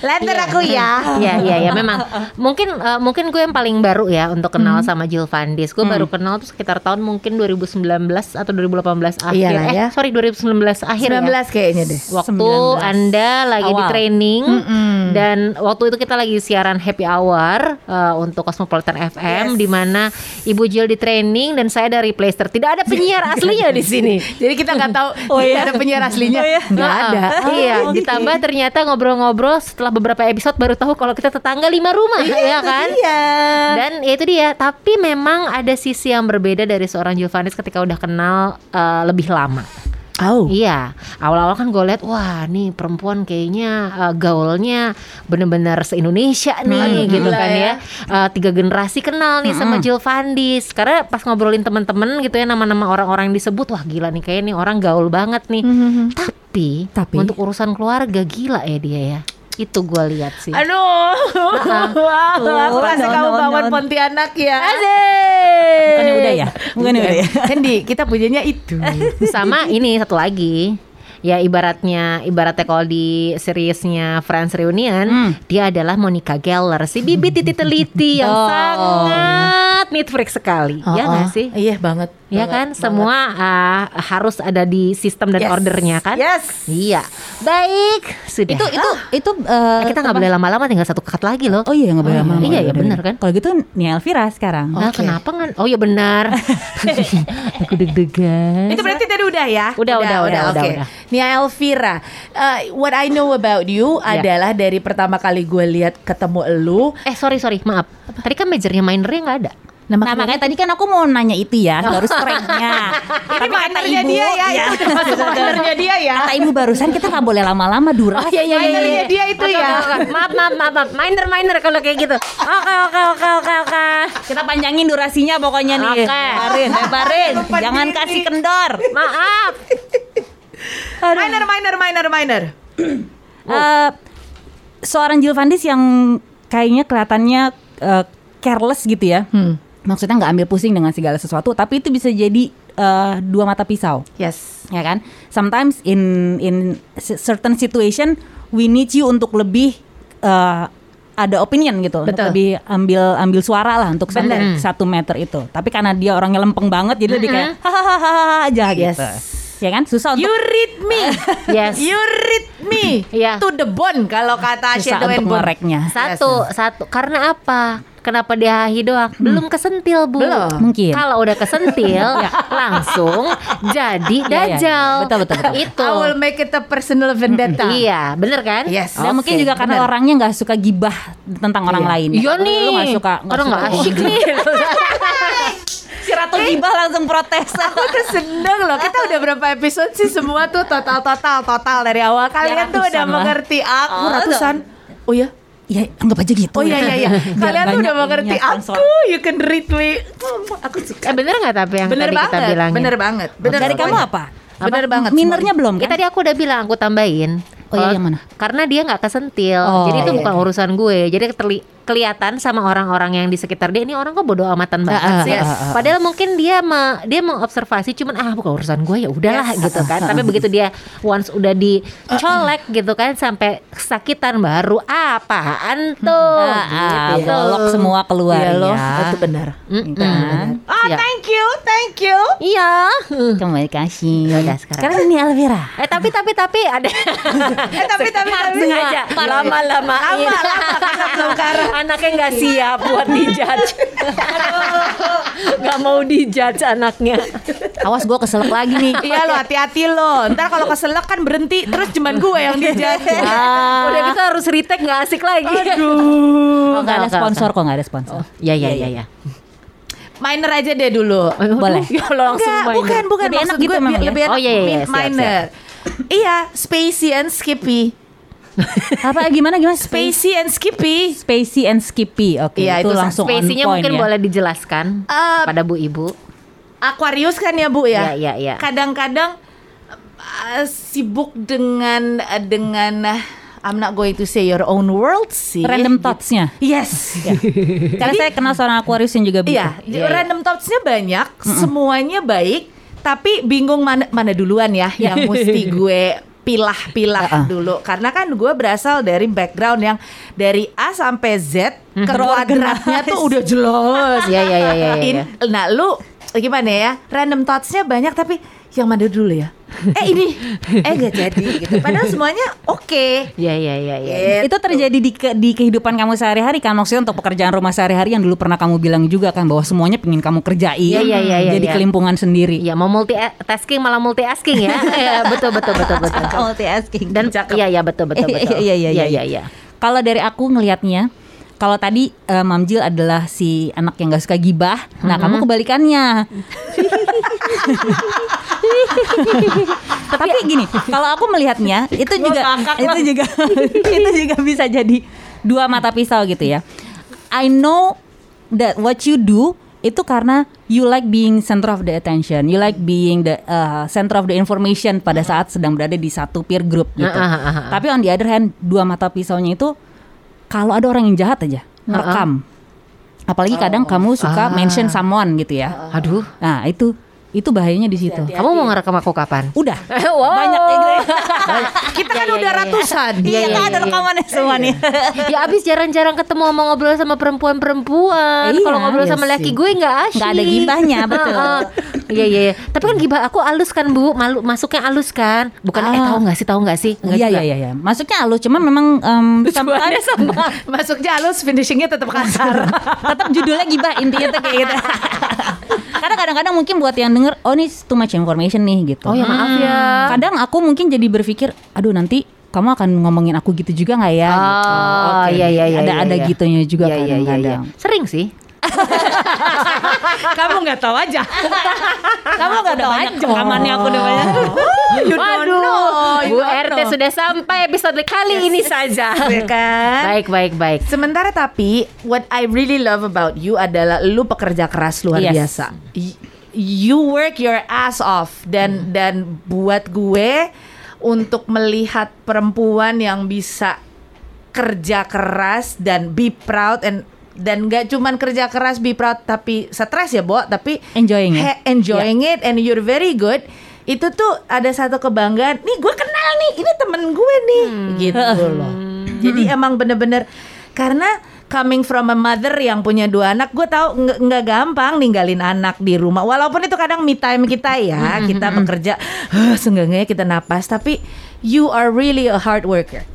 [SPEAKER 3] Leather [LAUGHS] aku ya.
[SPEAKER 1] Iya iya ya memang mungkin eh, mungkin gue yang paling baru ya untuk kenal sama Jill Van Dis. Gue baru kenal tuh sekitar tahun mungkin 2019 atau 2018 akhir.
[SPEAKER 3] Iyalah
[SPEAKER 1] eh
[SPEAKER 3] ya.
[SPEAKER 1] sorry 2019 akhir ya.
[SPEAKER 3] 19 kayaknya deh.
[SPEAKER 1] Waktu
[SPEAKER 2] 19
[SPEAKER 1] Anda lagi di
[SPEAKER 2] awal.
[SPEAKER 1] training dan waktu itu kita lagi siaran happy hour eh, untuk Cosmopolitan FM di mana Ibu Jill di training dan saya dari Playster. Tidak ada penyiar aslinya di sini.
[SPEAKER 3] Jadi kita nggak tahu
[SPEAKER 2] Oh, iya.
[SPEAKER 3] ada penyiar aslinya. Nggak
[SPEAKER 1] Heeh.
[SPEAKER 3] ada.
[SPEAKER 1] iya,
[SPEAKER 2] Oh, gitu
[SPEAKER 1] ditambah ternyata ngobrol-ngobrol setelah beberapa episode baru tahu kalau kita tetangga lima rumah, ya kan?
[SPEAKER 3] Iya.
[SPEAKER 1] Dan ya itu dia, tapi memang ada sisi yang berbeda dari seorang Giovannis ketika udah kenal eh, lebih lama.
[SPEAKER 3] Oh.
[SPEAKER 1] Iya, awal-awal kan gue liat, wah nih perempuan kayaknya eh, gaulnya bener-bener se-Indonesia nih gitu
[SPEAKER 3] gila
[SPEAKER 1] kan
[SPEAKER 3] ya.
[SPEAKER 1] ya. Eh, tiga generasi kenal nih sama Jill Van Dis. Karena pas ngobrolin temen-temen gitu ya nama-nama orang-orang yang disebut, wah gila nih kayaknya nih orang gaul banget nih. Tapi,
[SPEAKER 2] Tapi?
[SPEAKER 1] untuk urusan keluarga gila ya dia ya. Itu gue lihat sih.
[SPEAKER 3] Aduh, aku kasih
[SPEAKER 2] no,
[SPEAKER 3] kamu bangun
[SPEAKER 2] no.
[SPEAKER 3] Pontianak ya.
[SPEAKER 2] Bukannya udah ya? Bukannya udah ya? [LAUGHS]
[SPEAKER 3] Candy, kita punyanya itu. [LAUGHS]
[SPEAKER 1] sama ini satu lagi ya ibaratnya ibaratnya kalau di seriesnya Friends Reunion dia adalah Monica Geller si bibit titik teliti yang
[SPEAKER 2] Oh.
[SPEAKER 1] sangat freak sekali ya
[SPEAKER 3] Oh,
[SPEAKER 1] nggak
[SPEAKER 3] oh.
[SPEAKER 1] sih
[SPEAKER 3] Iya banget.
[SPEAKER 1] Ya
[SPEAKER 3] banget,
[SPEAKER 1] kan
[SPEAKER 3] banget.
[SPEAKER 1] semua ah, harus ada di sistem dan
[SPEAKER 3] Yes.
[SPEAKER 1] ordernya kan
[SPEAKER 3] Yes.
[SPEAKER 1] iya baik sudah
[SPEAKER 2] Itu itu itu Eh,
[SPEAKER 1] kita nggak boleh lama-lama tinggal satu kakak lagi loh
[SPEAKER 2] Oh iya nggak boleh lama-lama.
[SPEAKER 1] Iya, iya, benar kan?
[SPEAKER 2] Kalau gitu Nia Elvira sekarang.
[SPEAKER 1] nah kenapa nggak oh ya benar [LAUGHS] aku deg-degan
[SPEAKER 3] Itu berarti tadi udah ya?
[SPEAKER 1] Udah, udah, udah, udah,
[SPEAKER 3] oke.
[SPEAKER 1] udah.
[SPEAKER 3] Nia Elvira, uh, what I know about you
[SPEAKER 1] Ya.
[SPEAKER 3] adalah dari pertama kali gue lihat ketemu elu.
[SPEAKER 1] eh sorry sorry maaf tadi kan majornya minernya nggak ada
[SPEAKER 2] Nah, makanya tadi kan aku mau nanya itu ya, [LAUGHS] baru strengthnya.
[SPEAKER 3] Ini minernya dia ya, itu udah masuk [LAUGHS] dia ya.
[SPEAKER 2] Kata ibu barusan kita nggak boleh lama-lama durasi.
[SPEAKER 1] iya, iya, iya,
[SPEAKER 3] Minernya
[SPEAKER 1] iya.
[SPEAKER 3] dia itu
[SPEAKER 1] Oke,
[SPEAKER 3] ya.
[SPEAKER 1] Maaf, maaf, maaf, maaf. Minor, minor kalau kayak gitu. Oke, oke, oke, oke, oke.
[SPEAKER 2] Kita panjangin durasinya pokoknya nih.
[SPEAKER 1] Oke.
[SPEAKER 2] Lebarin, lebarin.
[SPEAKER 3] Lupa
[SPEAKER 2] Jangan kasih kendor.
[SPEAKER 1] Maaf.
[SPEAKER 3] Minor, minor, minor, minor. [CLEARS THROAT]
[SPEAKER 2] Eh, seorang Jill Van Dis yang kayaknya kelihatannya eh, careless gitu ya. Maksudnya nggak ambil pusing dengan segala sesuatu, tapi itu bisa jadi eh, dua mata pisau.
[SPEAKER 3] Yes.
[SPEAKER 2] ya kan sometimes in in certain situation we need you untuk lebih eh, ada opinion gitu untuk
[SPEAKER 3] Betul.
[SPEAKER 2] lebih ambil ambil suara lah untuk
[SPEAKER 1] Bener.
[SPEAKER 2] satu meter itu tapi karena dia orangnya lempeng banget jadi lebih kayak hahaha aja
[SPEAKER 3] Yes.
[SPEAKER 2] gitu ya kan susah untuk
[SPEAKER 3] You read me. [LAUGHS]
[SPEAKER 1] Yes.
[SPEAKER 3] You read me.
[SPEAKER 1] Iya.
[SPEAKER 3] To the bone kalau kata
[SPEAKER 2] susah
[SPEAKER 3] Shadow and
[SPEAKER 2] untuk
[SPEAKER 3] Bone.
[SPEAKER 1] Satu, satu. Karena apa? Kenapa dia hahi doang? Belum kesentil, Bu.
[SPEAKER 3] Belum.
[SPEAKER 2] Mungkin.
[SPEAKER 1] Kalau udah kesentil, [LAUGHS] langsung jadi
[SPEAKER 2] Iya, iya.
[SPEAKER 1] dajal.
[SPEAKER 2] Betul, betul, betul.
[SPEAKER 1] Itu.
[SPEAKER 3] I will make it a personal vendetta.
[SPEAKER 1] Iya, bener kan?
[SPEAKER 3] Yes.
[SPEAKER 2] dan mungkin
[SPEAKER 3] Oke,
[SPEAKER 2] juga karena
[SPEAKER 3] benar.
[SPEAKER 2] orangnya nggak suka gibah tentang orang
[SPEAKER 3] Iya.
[SPEAKER 2] lain
[SPEAKER 1] Iya nih.
[SPEAKER 2] lu nggak suka
[SPEAKER 1] Orang nggak asyik [LAUGHS] nih.
[SPEAKER 2] si ratu gibah langsung protes
[SPEAKER 3] Aku tuh seneng loh Kita udah berapa episode sih Semua tuh total-total Total dari awal Kalian tuh udah
[SPEAKER 2] lah.
[SPEAKER 3] mengerti aku
[SPEAKER 2] Oh,
[SPEAKER 3] Ratusan Oh ya
[SPEAKER 2] ya anggap aja gitu
[SPEAKER 3] Oh iya iya iya Kalian tuh udah mengerti aku You can read me Aku suka
[SPEAKER 1] Eh bener nggak tapi yang
[SPEAKER 3] Bener
[SPEAKER 1] tadi kita
[SPEAKER 3] banget
[SPEAKER 1] bilangin?
[SPEAKER 3] Bener banget Bener
[SPEAKER 2] dari kamu apa
[SPEAKER 3] Bener banget
[SPEAKER 2] minernya belum
[SPEAKER 1] Ya
[SPEAKER 2] kan
[SPEAKER 1] tadi aku udah bilang aku tambahin.
[SPEAKER 2] Oh, iya, yang mana?
[SPEAKER 1] Karena dia nggak kesentil.
[SPEAKER 2] Oh,
[SPEAKER 1] jadi itu
[SPEAKER 3] iya.
[SPEAKER 1] bukan urusan gue. Jadi terli- kelihatan sama orang-orang yang di sekitar dia ini orang kok bodoh amatan banget
[SPEAKER 2] Ah, ah,
[SPEAKER 1] sih.
[SPEAKER 2] ah, ah, ah.
[SPEAKER 1] Padahal mungkin dia me- dia mengobservasi cuman ah bukan urusan gue ya udahlah
[SPEAKER 3] Yes.
[SPEAKER 1] gitu kan. Tapi begitu dia once udah dicolek gitu kan sampai kesakitan baru apaan tuh.
[SPEAKER 2] Ah,
[SPEAKER 1] gitu.
[SPEAKER 2] bolok semua keluar
[SPEAKER 3] Iya loh
[SPEAKER 2] ya.
[SPEAKER 3] Itu benar.
[SPEAKER 2] Kan?
[SPEAKER 3] Ah
[SPEAKER 1] Ya.
[SPEAKER 3] thank you Thank you
[SPEAKER 1] Iya.
[SPEAKER 2] Kembali kasih.
[SPEAKER 1] Ya udah, sekarang.
[SPEAKER 2] Sekarang ini Elvira.
[SPEAKER 1] Eh tapi tapi tapi ada
[SPEAKER 3] Eh tapi tapi tapi
[SPEAKER 1] sengaja lama-lama
[SPEAKER 3] Lama lama karena belum karang
[SPEAKER 1] anaknya nggak siap buat dijudge. Nggak mau dijudge anaknya.
[SPEAKER 2] Awas gue keselak lagi nih.
[SPEAKER 3] Iya lo hati-hati lo. Ntar kalau keselak kan berhenti Terus cuman gue yang dijudge. [LAUGHS]
[SPEAKER 1] Udah gitu harus retake nggak asik lagi.
[SPEAKER 2] Oh, nggak ada sponsor kok, nggak ada sponsor.
[SPEAKER 1] ya ya ya ya
[SPEAKER 3] Minor aja deh dulu.
[SPEAKER 2] Boleh. [LAUGHS]
[SPEAKER 1] ya langsung
[SPEAKER 3] Enggak,
[SPEAKER 1] main
[SPEAKER 3] bukan, bukan.
[SPEAKER 2] Lebih
[SPEAKER 3] Maksud
[SPEAKER 2] enak gitu
[SPEAKER 3] gue
[SPEAKER 2] emang
[SPEAKER 3] bi-
[SPEAKER 2] ya?
[SPEAKER 3] lebih enak
[SPEAKER 1] Oh, iya, iya,
[SPEAKER 3] min-
[SPEAKER 1] siap,
[SPEAKER 3] minor. Iya, Spacey and Skippy.
[SPEAKER 2] Apa gimana gimana?
[SPEAKER 3] Spacey and Skippy.
[SPEAKER 2] Spacey and Skippy. Oke,
[SPEAKER 3] Iya,
[SPEAKER 2] itu
[SPEAKER 3] itu
[SPEAKER 2] langsung point
[SPEAKER 1] mungkin
[SPEAKER 2] ya.
[SPEAKER 1] boleh dijelaskan
[SPEAKER 3] Eh,
[SPEAKER 1] pada bu ibu
[SPEAKER 3] Aquarius kan ya, Bu ya?
[SPEAKER 1] Iya, iya, iya.
[SPEAKER 3] Kadang-kadang eh, sibuk dengan eh, dengan eh, I'm not going to say your own world sih.
[SPEAKER 2] Random thoughts-nya.
[SPEAKER 3] Yes.
[SPEAKER 2] Karena saya kenal seorang Aquarius yang juga begitu.
[SPEAKER 3] Iya, random thoughts-nya banyak, semuanya baik, Tapi bingung mana mana duluan ya yang [LAUGHS] mesti gue pilah-pilah dulu karena kan gue berasal dari background yang dari A sampai Z kuadratnya tuh udah jelas.
[SPEAKER 1] Iya iya iya iya.
[SPEAKER 3] In-
[SPEAKER 1] iya.
[SPEAKER 3] nah lu gimana ya random thoughts-nya banyak tapi yang mana dulu ya eh ini eh gak jadi gitu padahal semuanya oke
[SPEAKER 1] Iya iya iya iya.
[SPEAKER 3] Gitu.
[SPEAKER 2] Itu terjadi di, ke- di kehidupan kamu sehari-hari kan maksudnya untuk pekerjaan rumah sehari-hari yang dulu pernah kamu bilang juga kan bahwa semuanya pengen kamu kerjain
[SPEAKER 1] Iya, iya, iya, iya,
[SPEAKER 2] jadi
[SPEAKER 1] iya.
[SPEAKER 2] kelimpungan sendiri.
[SPEAKER 1] Iya mau multitasking malah multi-asking ya. Iya [LAUGHS] betul betul betul betul. [LAUGHS]
[SPEAKER 2] Multitasking.
[SPEAKER 1] Dan iya iya betul betul [LAUGHS] betul.
[SPEAKER 2] Iya, iya, iya,
[SPEAKER 1] iya iya.
[SPEAKER 2] Kalau dari aku ngelihatnya, kalau tadi eh, Mamjil adalah si anak yang gak suka gibah, nah kamu kebalikannya. [LAUGHS] Tapi gini, kalau aku melihatnya itu juga itu juga [LAUGHS] itu juga bisa jadi dua mata pisau gitu ya. I know that what you do itu karena you like being center of the attention, you like being the uh, center of the information pada saat sedang berada di satu peer group gitu.
[SPEAKER 1] Ah, ah, ah, ah.
[SPEAKER 2] Tapi on the other hand, dua mata pisaunya itu kalau ada orang yang jahat aja ngerekam. Apalagi kadang kamu suka mention someone gitu ya.
[SPEAKER 1] Aduh.
[SPEAKER 2] Nah, itu itu bahayanya di situ.
[SPEAKER 1] Kamu mau ngerekam aku kapan?
[SPEAKER 2] Udah. [LAUGHS]
[SPEAKER 1] wow.
[SPEAKER 2] Banyak ya, Gre. [LAUGHS]
[SPEAKER 3] kita kan
[SPEAKER 1] Iya,
[SPEAKER 3] udah
[SPEAKER 1] iya, iya.
[SPEAKER 3] ratusan
[SPEAKER 1] Iya,
[SPEAKER 2] Iya,
[SPEAKER 1] iya,
[SPEAKER 2] kan ada
[SPEAKER 1] iya.
[SPEAKER 2] rekamannya semua nih. [LAUGHS]
[SPEAKER 1] ya abis jarang-jarang ketemu mau ngobrol sama perempuan-perempuan.
[SPEAKER 2] Iya,
[SPEAKER 1] Kalau ngobrol
[SPEAKER 2] iya
[SPEAKER 1] sama
[SPEAKER 2] sih.
[SPEAKER 1] laki gue nggak asyik.
[SPEAKER 2] Nggak ada gibahnya, betul.
[SPEAKER 1] Iya iya. iya. Tapi kan gibah aku halus kan bu, malu masuknya halus kan. Bukan eh
[SPEAKER 2] Ah.
[SPEAKER 1] tahu nggak sih tahu nggak sih?
[SPEAKER 2] Iya
[SPEAKER 1] juga.
[SPEAKER 2] iya iya iya. Masuknya halus cuma memang em, [LAUGHS] sometimes [LAUGHS]
[SPEAKER 3] masuknya halus finishingnya tetap kasar [LAUGHS]
[SPEAKER 2] tetap judulnya gibah intinya tuh kayak gitu. Karena kadang-kadang mungkin buat yang denger oh ini too much information nih gitu.
[SPEAKER 1] Oh ya maaf ya.
[SPEAKER 2] Kadang aku mungkin jadi berpikir, aduh nanti kamu akan ngomongin aku gitu juga nggak ya? gitu.
[SPEAKER 1] Oh
[SPEAKER 2] Oke.
[SPEAKER 1] iya iya iya.
[SPEAKER 2] Ada
[SPEAKER 1] iya,
[SPEAKER 2] ada
[SPEAKER 1] iya.
[SPEAKER 2] gitunya juga
[SPEAKER 1] Iya, iya, iya,
[SPEAKER 2] kadang-kadang.
[SPEAKER 1] iya. Sering sih.
[SPEAKER 3] Kamu nggak tahu aja
[SPEAKER 2] Kamu nggak ada banyak rekamannya aku udah banyak.
[SPEAKER 3] you don't know you
[SPEAKER 1] Bu
[SPEAKER 3] don't
[SPEAKER 1] RT
[SPEAKER 3] know.
[SPEAKER 1] sudah sampai episode kali ini saja. [LAUGHS]
[SPEAKER 3] Ya kan
[SPEAKER 1] baik baik baik.
[SPEAKER 3] Sementara tapi what I really love about you adalah lu pekerja keras luar
[SPEAKER 2] Yes.
[SPEAKER 3] biasa. You work your ass off dan dan buat gue untuk melihat perempuan yang bisa kerja keras dan be proud and dan gak cuman kerja keras be proud tapi stres ya, Bo, tapi
[SPEAKER 2] Enjoying it.
[SPEAKER 3] enjoying it and you're very good. Itu tuh ada satu kebanggaan. Nih gue kenal nih, ini temen gue nih, gitu [LAUGHS] loh. Jadi emang bener-bener karena coming from a mother yang punya dua anak, gue tahu nggak nggak gampang ninggalin anak di rumah. Walaupun itu kadang me time kita ya, kita bekerja, huh, seenggaknya kita napas. Tapi you are really a hard worker.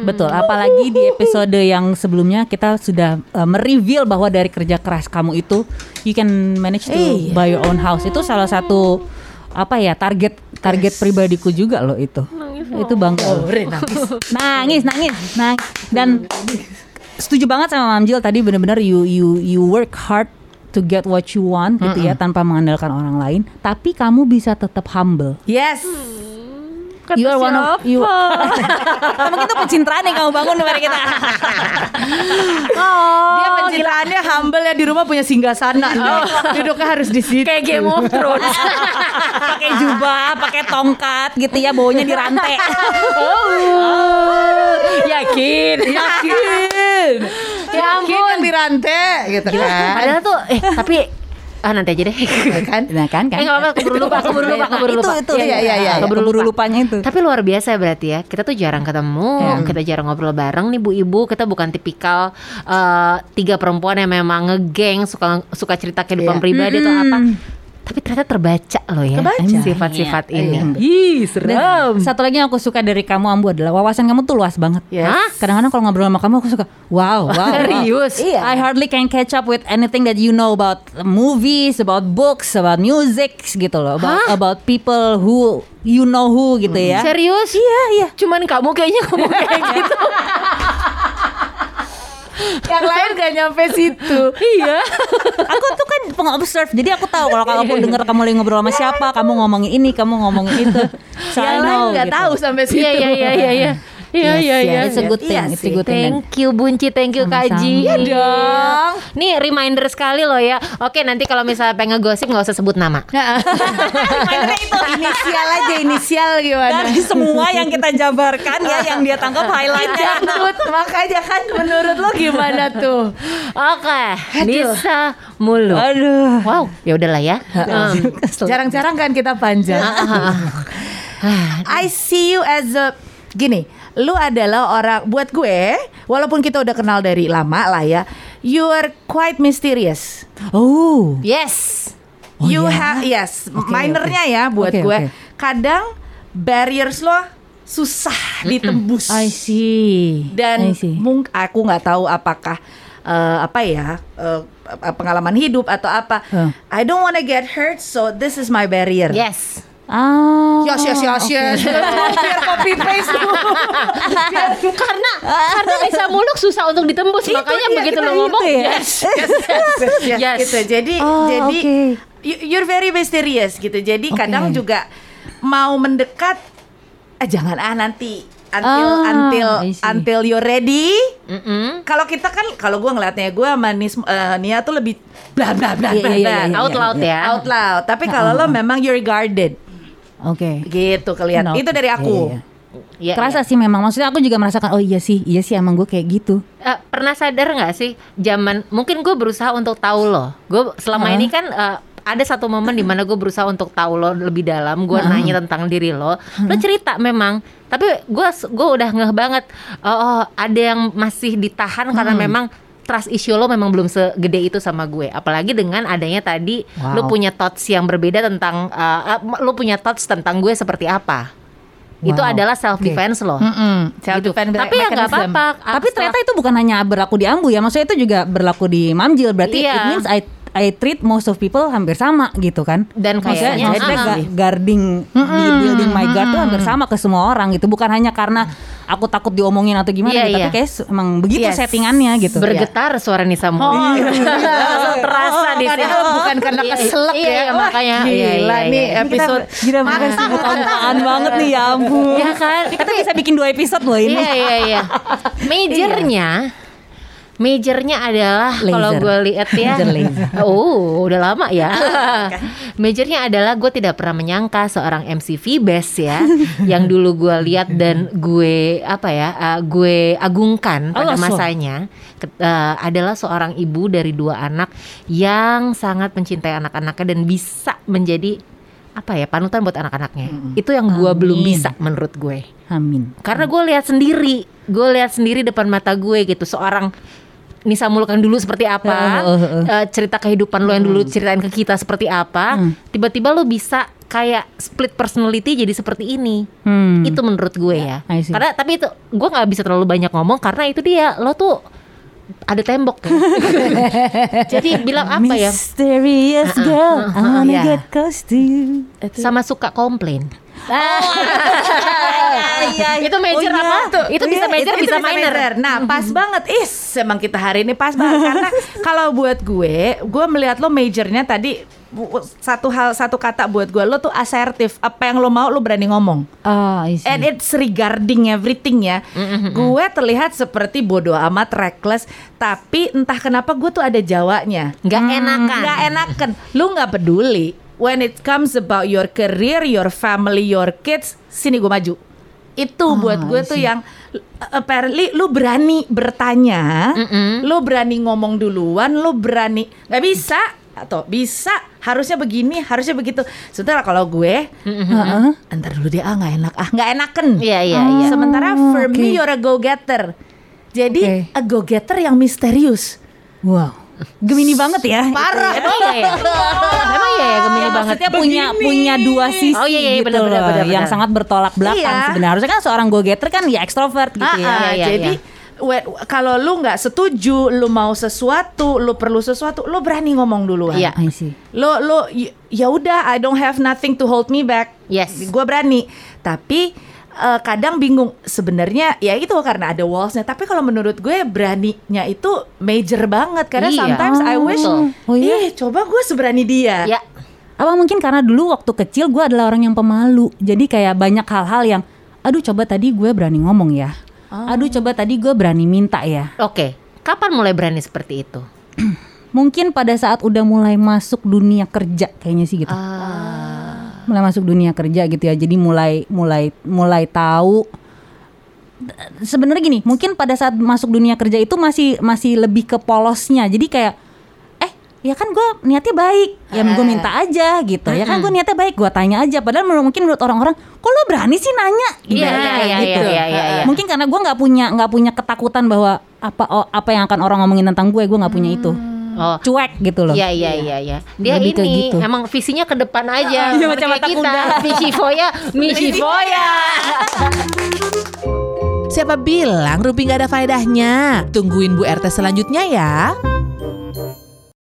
[SPEAKER 2] Betul, apalagi di episode yang sebelumnya kita sudah uh, mereveal bahwa dari kerja keras kamu itu you can manage to
[SPEAKER 3] Iya.
[SPEAKER 2] buy your own house. Itu salah satu apa ya target target pribadiku juga loh itu. itu bangga. loh. [LAUGHS] nangis, nangis, nangis. Dan setuju banget sama Mamjil tadi benar-benar you you you work hard to get what you want gitu ya tanpa mengandalkan orang lain, tapi kamu bisa tetap humble.
[SPEAKER 3] Yes.
[SPEAKER 2] You are one of you. [LAUGHS] Mungkin itu pencitraan yang kamu bangun kepada kita. [LAUGHS] oh,
[SPEAKER 3] Dia pencitraannya humble ya di rumah punya singgah sana. [LAUGHS] Duduknya harus di situ.
[SPEAKER 1] Kayak Game of Thrones.
[SPEAKER 2] pakai jubah, pakai tongkat gitu ya, baunya di rantai.
[SPEAKER 1] Yakin.
[SPEAKER 3] Yakin.
[SPEAKER 1] Ya
[SPEAKER 3] Yakin yang di rantai gitu kan.
[SPEAKER 1] Padahal tuh eh tapi ah nanti aja deh. [LAUGHS]
[SPEAKER 3] kan?
[SPEAKER 2] Nah kan kan.
[SPEAKER 1] Eh nggak apa-apa, keburu lupa, keburu lupa, keburu lupa.
[SPEAKER 2] Itu itu.
[SPEAKER 3] Iya, iya, iya, iya.
[SPEAKER 2] Keburu lupanya itu.
[SPEAKER 1] Tapi luar biasa berarti ya. Kita tuh jarang ketemu, kita jarang ngobrol bareng nih Bu Ibu. Kita bukan tipikal eh, tiga perempuan yang memang ngegeng suka suka cerita kehidupan
[SPEAKER 3] Iya.
[SPEAKER 1] pribadi atau apa. Tapi ternyata terbaca loh ya sifat-sifat
[SPEAKER 2] Iya,
[SPEAKER 1] ini.
[SPEAKER 2] iya.
[SPEAKER 1] Ih,
[SPEAKER 2] Dan satu lagi yang aku suka dari kamu Ambu adalah wawasan kamu tuh luas banget.
[SPEAKER 3] Yes.
[SPEAKER 2] Hah? Kadang-kadang kalau ngobrol sama kamu aku suka wow, wow. wow.
[SPEAKER 1] Serius?
[SPEAKER 2] Iya. I hardly can catch up with anything that you know about movies, about books, about music gitu loh, about, about people who you know who gitu ya.
[SPEAKER 1] Serius? Iya, iya. Cuman kamu kayaknya ngomong kayak gitu. [LAUGHS]
[SPEAKER 3] Yang lain gak nyampe situ.
[SPEAKER 1] iya.
[SPEAKER 2] aku tuh kan pengobserve, jadi aku tahu kalau kamu denger kamu lagi ngobrol sama siapa, kamu ngomongin ini, kamu ngomongin itu. So
[SPEAKER 3] Yang lain
[SPEAKER 2] know,
[SPEAKER 3] gak
[SPEAKER 2] gitu.
[SPEAKER 3] tahu sampai situ.
[SPEAKER 1] Iya, iya, iya, iya, iya. Iya
[SPEAKER 2] Yes,
[SPEAKER 1] iya iya.
[SPEAKER 2] It's a good thing.
[SPEAKER 3] Iya
[SPEAKER 2] it's a good thing.
[SPEAKER 1] Thank you Bunci, thank you Kak
[SPEAKER 2] Sama-sama.
[SPEAKER 1] Ji.
[SPEAKER 2] Iya
[SPEAKER 3] dong.
[SPEAKER 1] Nih reminder sekali loh ya. Oke nanti kalau misalnya pengen gosip nggak usah sebut nama. [LAUGHS]
[SPEAKER 3] Mainnya itu inisial aja inisial gimana?
[SPEAKER 2] Dari semua yang kita jabarkan ya yang dia tangkap highlightnya.
[SPEAKER 3] Menurut makanya kan menurut lo gimana tuh?
[SPEAKER 1] Oke, bisa mulu.
[SPEAKER 2] Aduh.
[SPEAKER 1] Wow, ya udahlah ya.
[SPEAKER 3] Jarang-jarang kan kita panjang. I see you as a gini. Lu adalah orang buat gue, walaupun kita udah kenal dari lama lah ya, you are quite mysterious.
[SPEAKER 2] Oh.
[SPEAKER 1] yes.
[SPEAKER 2] Oh,
[SPEAKER 3] you
[SPEAKER 2] ya?
[SPEAKER 3] have yes,
[SPEAKER 2] Oke,
[SPEAKER 3] minernya
[SPEAKER 2] oke.
[SPEAKER 3] ya buat
[SPEAKER 2] Oke,
[SPEAKER 3] gue.
[SPEAKER 2] oke.
[SPEAKER 3] Kadang barriers lo susah ditembus.
[SPEAKER 2] I see.
[SPEAKER 3] dan
[SPEAKER 2] I see.
[SPEAKER 3] mung aku nggak tahu apakah eh, apa ya eh, pengalaman hidup atau apa.
[SPEAKER 2] Huh.
[SPEAKER 3] I don't wanna get hurt, so this is my barrier.
[SPEAKER 1] Yes.
[SPEAKER 2] Ah.
[SPEAKER 3] Yes, yes, yes,
[SPEAKER 2] oke.
[SPEAKER 3] yes. [LAUGHS] Biar copy paste dulu.
[SPEAKER 1] karena karena bisa muluk susah untuk ditembus makanya
[SPEAKER 2] dia,
[SPEAKER 1] begitu lo
[SPEAKER 2] itu
[SPEAKER 1] ngomong
[SPEAKER 2] ya.
[SPEAKER 1] yes [LAUGHS]
[SPEAKER 3] yes, yes, yes,
[SPEAKER 1] Yes.
[SPEAKER 3] gitu. Jadi,
[SPEAKER 2] Oh,
[SPEAKER 3] jadi
[SPEAKER 2] oke.
[SPEAKER 3] you- you're very mysterious gitu. Jadi
[SPEAKER 2] Oke.
[SPEAKER 3] kadang juga mau mendekat, eh jangan ah nanti until
[SPEAKER 2] Ah,
[SPEAKER 3] until until you're ready.
[SPEAKER 1] Mm-mm.
[SPEAKER 3] Kalau kita kan, kalau gue ngeliatnya gue sama Nis, eh, Nia tuh lebih bla bla bla
[SPEAKER 2] Iya,
[SPEAKER 3] bla
[SPEAKER 2] iya,
[SPEAKER 3] bla.
[SPEAKER 2] iya, iya,
[SPEAKER 1] out loud ya
[SPEAKER 3] out loud. Tapi kalau lo memang you're guarded,
[SPEAKER 2] Oke.
[SPEAKER 3] gitu kelihatan.
[SPEAKER 2] No.
[SPEAKER 3] Itu dari aku.
[SPEAKER 2] Iya, iya.
[SPEAKER 1] Iya,
[SPEAKER 2] Kerasa
[SPEAKER 1] iya.
[SPEAKER 2] sih memang maksudnya aku juga merasakan oh iya sih iya sih emang gue kayak gitu
[SPEAKER 1] Eh, pernah sadar nggak sih zaman mungkin gue berusaha untuk tahu lo gue selama
[SPEAKER 2] Hah?
[SPEAKER 1] ini kan eh, ada satu momen di mana gue berusaha untuk tahu lo lebih dalam gue nanya tentang diri lo lo cerita memang tapi gue gue udah ngeh banget oh, oh, ada yang masih ditahan karena memang trust issue lo memang belum segede itu sama gue apalagi dengan adanya tadi lo
[SPEAKER 2] Wow.
[SPEAKER 1] punya thoughts yang berbeda tentang eh, eh, lo punya thoughts tentang gue seperti apa itu
[SPEAKER 2] Wow.
[SPEAKER 1] adalah self defense lo
[SPEAKER 3] Mm-mm. Self
[SPEAKER 1] gitu.
[SPEAKER 3] defense
[SPEAKER 1] tapi ya nggak apa-apa
[SPEAKER 2] tapi ternyata itu bukan hanya berlaku di Ambu ya maksudnya itu juga berlaku di Mamjil berarti
[SPEAKER 1] Iya.
[SPEAKER 2] it means I I treat most of people hampir sama gitu kan
[SPEAKER 1] Dan kayaknya,
[SPEAKER 2] maksudnya
[SPEAKER 1] ah,
[SPEAKER 2] ga- guarding di building my guard tuh hampir sama ke semua orang gitu bukan hanya karena aku takut diomongin atau gimana
[SPEAKER 1] Iya,
[SPEAKER 2] gitu,
[SPEAKER 1] iya.
[SPEAKER 2] tapi kayak se- emang begitu
[SPEAKER 3] Yes.
[SPEAKER 2] settingannya gitu
[SPEAKER 1] bergetar suara Nisa Muluk.
[SPEAKER 3] Oh, [LAUGHS]
[SPEAKER 1] Langsung terasa di sini.
[SPEAKER 3] Padahal bukan karena
[SPEAKER 1] Iya,
[SPEAKER 3] keselak
[SPEAKER 1] iya,
[SPEAKER 3] ya.
[SPEAKER 1] Iya, makanya
[SPEAKER 3] gila
[SPEAKER 1] iya, iya,
[SPEAKER 3] nih
[SPEAKER 1] iya.
[SPEAKER 3] episode
[SPEAKER 2] Gila bukan bukaan banget nih ya ampun
[SPEAKER 1] Iya kan?
[SPEAKER 2] Kita bisa bikin dua episode loh ini
[SPEAKER 1] Iya iya iya. [LAUGHS] Majornya Majornya adalah kalau gue lihat ya, [LAUGHS] oh udah lama ya. [LAUGHS] Majornya adalah gue tidak pernah menyangka seorang MCV best ya, [LAUGHS] yang dulu gue lihat dan gue apa ya, uh, gue agungkan pada
[SPEAKER 2] Oh, so.
[SPEAKER 1] masanya ke- uh, adalah seorang ibu dari dua anak yang sangat mencintai anak-anaknya dan bisa menjadi apa ya panutan buat anak-anaknya. Itu yang gue belum bisa menurut gue.
[SPEAKER 2] Amin
[SPEAKER 1] Karena gue lihat sendiri, gue lihat sendiri depan mata gue gitu seorang Nisa Muluk yang dulu seperti apa,
[SPEAKER 2] Heeh, heeh, heeh.
[SPEAKER 1] eh, cerita kehidupan lo yang dulu ceritain ke kita seperti apa,
[SPEAKER 2] Hmm.
[SPEAKER 1] tiba-tiba lo bisa kayak split personality jadi seperti ini.
[SPEAKER 2] Hmm.
[SPEAKER 1] Itu menurut gue ya. Karena tapi itu gue nggak bisa terlalu banyak ngomong karena itu dia lo tuh ada tembok ya. [LAUGHS] jadi bilang apa ya?
[SPEAKER 2] Mysterious girl, I wanna
[SPEAKER 3] Iya.
[SPEAKER 2] get close to you.
[SPEAKER 1] Sama suka komplain.
[SPEAKER 2] Iya,
[SPEAKER 1] itu major
[SPEAKER 2] Oh, iya.
[SPEAKER 1] apa? Itu bisa major
[SPEAKER 3] itu
[SPEAKER 1] bisa minor.
[SPEAKER 3] Nah, pas banget. Is, emang kita hari ini pas banget karena [LAUGHS] kalau buat gue, gue melihat lo majornya tadi satu hal satu kata buat gue lo tuh asertif. Apa yang lo mau lo berani ngomong.
[SPEAKER 2] See.
[SPEAKER 3] And it's regarding everything ya. Gue terlihat seperti bodoh amat reckless, tapi entah kenapa gue tuh ada jawanya.
[SPEAKER 1] Nggak enakan.
[SPEAKER 3] Nggak enakan. Lu nggak peduli. When it comes about your career, your family, your kids, sini gue maju. Itu buat gue tuh yang apparently lu berani bertanya, lu berani ngomong duluan, lu berani nggak bisa atau bisa harusnya begini, harusnya begitu. Sementara kalau gue,
[SPEAKER 2] Heeh.
[SPEAKER 3] Entar dulu dia ah nggak enak ah nggak enakan.
[SPEAKER 1] Iya iya iya.
[SPEAKER 3] Sementara for me
[SPEAKER 2] oke.
[SPEAKER 3] you're a go getter. Jadi
[SPEAKER 2] Oke.
[SPEAKER 3] a go getter yang misterius.
[SPEAKER 2] Wow. Gemini banget ya.
[SPEAKER 3] Parah.
[SPEAKER 1] Emang iya ya? [LAUGHS] Emang iya ya Gemini
[SPEAKER 2] Ya,
[SPEAKER 1] banget.
[SPEAKER 2] maksudnya punya punya dua sisi
[SPEAKER 1] Oh, iya, iya,
[SPEAKER 2] gitu
[SPEAKER 1] benar, benar,
[SPEAKER 2] loh,
[SPEAKER 1] benar,
[SPEAKER 2] yang sangat bertolak belakang
[SPEAKER 3] Iya.
[SPEAKER 2] sebenarnya harusnya kan seorang go getter kan ya ekstrovert gitu
[SPEAKER 3] Ah,
[SPEAKER 2] ya.
[SPEAKER 3] ah,
[SPEAKER 1] Iya, iya,
[SPEAKER 3] jadi we- kalau lu nggak setuju, lu mau sesuatu, lu perlu sesuatu, lu berani ngomong duluan.
[SPEAKER 1] Iya.
[SPEAKER 2] I see.
[SPEAKER 3] Lo lo y- ya udah I don't have nothing to hold me back.
[SPEAKER 1] Yes.
[SPEAKER 3] Gue berani. Tapi eh, kadang bingung sebenarnya ya itu karena ada wallsnya. Tapi kalau menurut gue beraninya itu major banget karena
[SPEAKER 1] Iya.
[SPEAKER 3] sometimes I wish
[SPEAKER 1] Betul.
[SPEAKER 2] Oh, iya?
[SPEAKER 3] ih coba gue seberani dia.
[SPEAKER 1] Ya.
[SPEAKER 2] Apa mungkin karena dulu waktu kecil gue adalah orang yang pemalu, jadi kayak banyak hal-hal yang aduh coba tadi gue berani ngomong ya. Aduh coba tadi gue berani minta ya.
[SPEAKER 1] Oke, kapan mulai berani seperti itu? [CLEARS THROAT]
[SPEAKER 2] Mungkin pada saat udah mulai masuk dunia kerja kayaknya sih gitu.
[SPEAKER 1] Ah.
[SPEAKER 2] Mulai masuk dunia kerja gitu ya. Jadi mulai mulai mulai tahu sebenarnya gini, mungkin pada saat masuk dunia kerja itu masih masih lebih ke polosnya. Jadi kayak eh ya kan gue niatnya baik, ya gue minta aja gitu. Ya kan gue niatnya baik, gue tanya aja. Padahal menurut- mungkin menurut orang-orang, kok lo berani sih nanya?
[SPEAKER 1] Iya,
[SPEAKER 2] Ibaratnya
[SPEAKER 1] iya,
[SPEAKER 2] kayak
[SPEAKER 1] iya,
[SPEAKER 2] gitu.
[SPEAKER 1] iya.
[SPEAKER 2] Mungkin karena gue nggak punya nggak punya ketakutan bahwa apa oh, apa yang akan orang ngomongin tentang gue, gue nggak punya itu.
[SPEAKER 1] Oh.
[SPEAKER 2] Cuek gitu loh.
[SPEAKER 1] Iya iya iya iya. Dia
[SPEAKER 2] Lebih
[SPEAKER 1] ini
[SPEAKER 2] gitu.
[SPEAKER 1] emang visinya ke depan aja.
[SPEAKER 2] Iya, macam
[SPEAKER 1] kayak
[SPEAKER 2] mata
[SPEAKER 1] kita.
[SPEAKER 2] kuda. [LAUGHS]
[SPEAKER 1] Visi foya, misi foya.
[SPEAKER 5] Siapa bilang Rumpi nggak ada faedahnya? Tungguin Bu RT selanjutnya ya.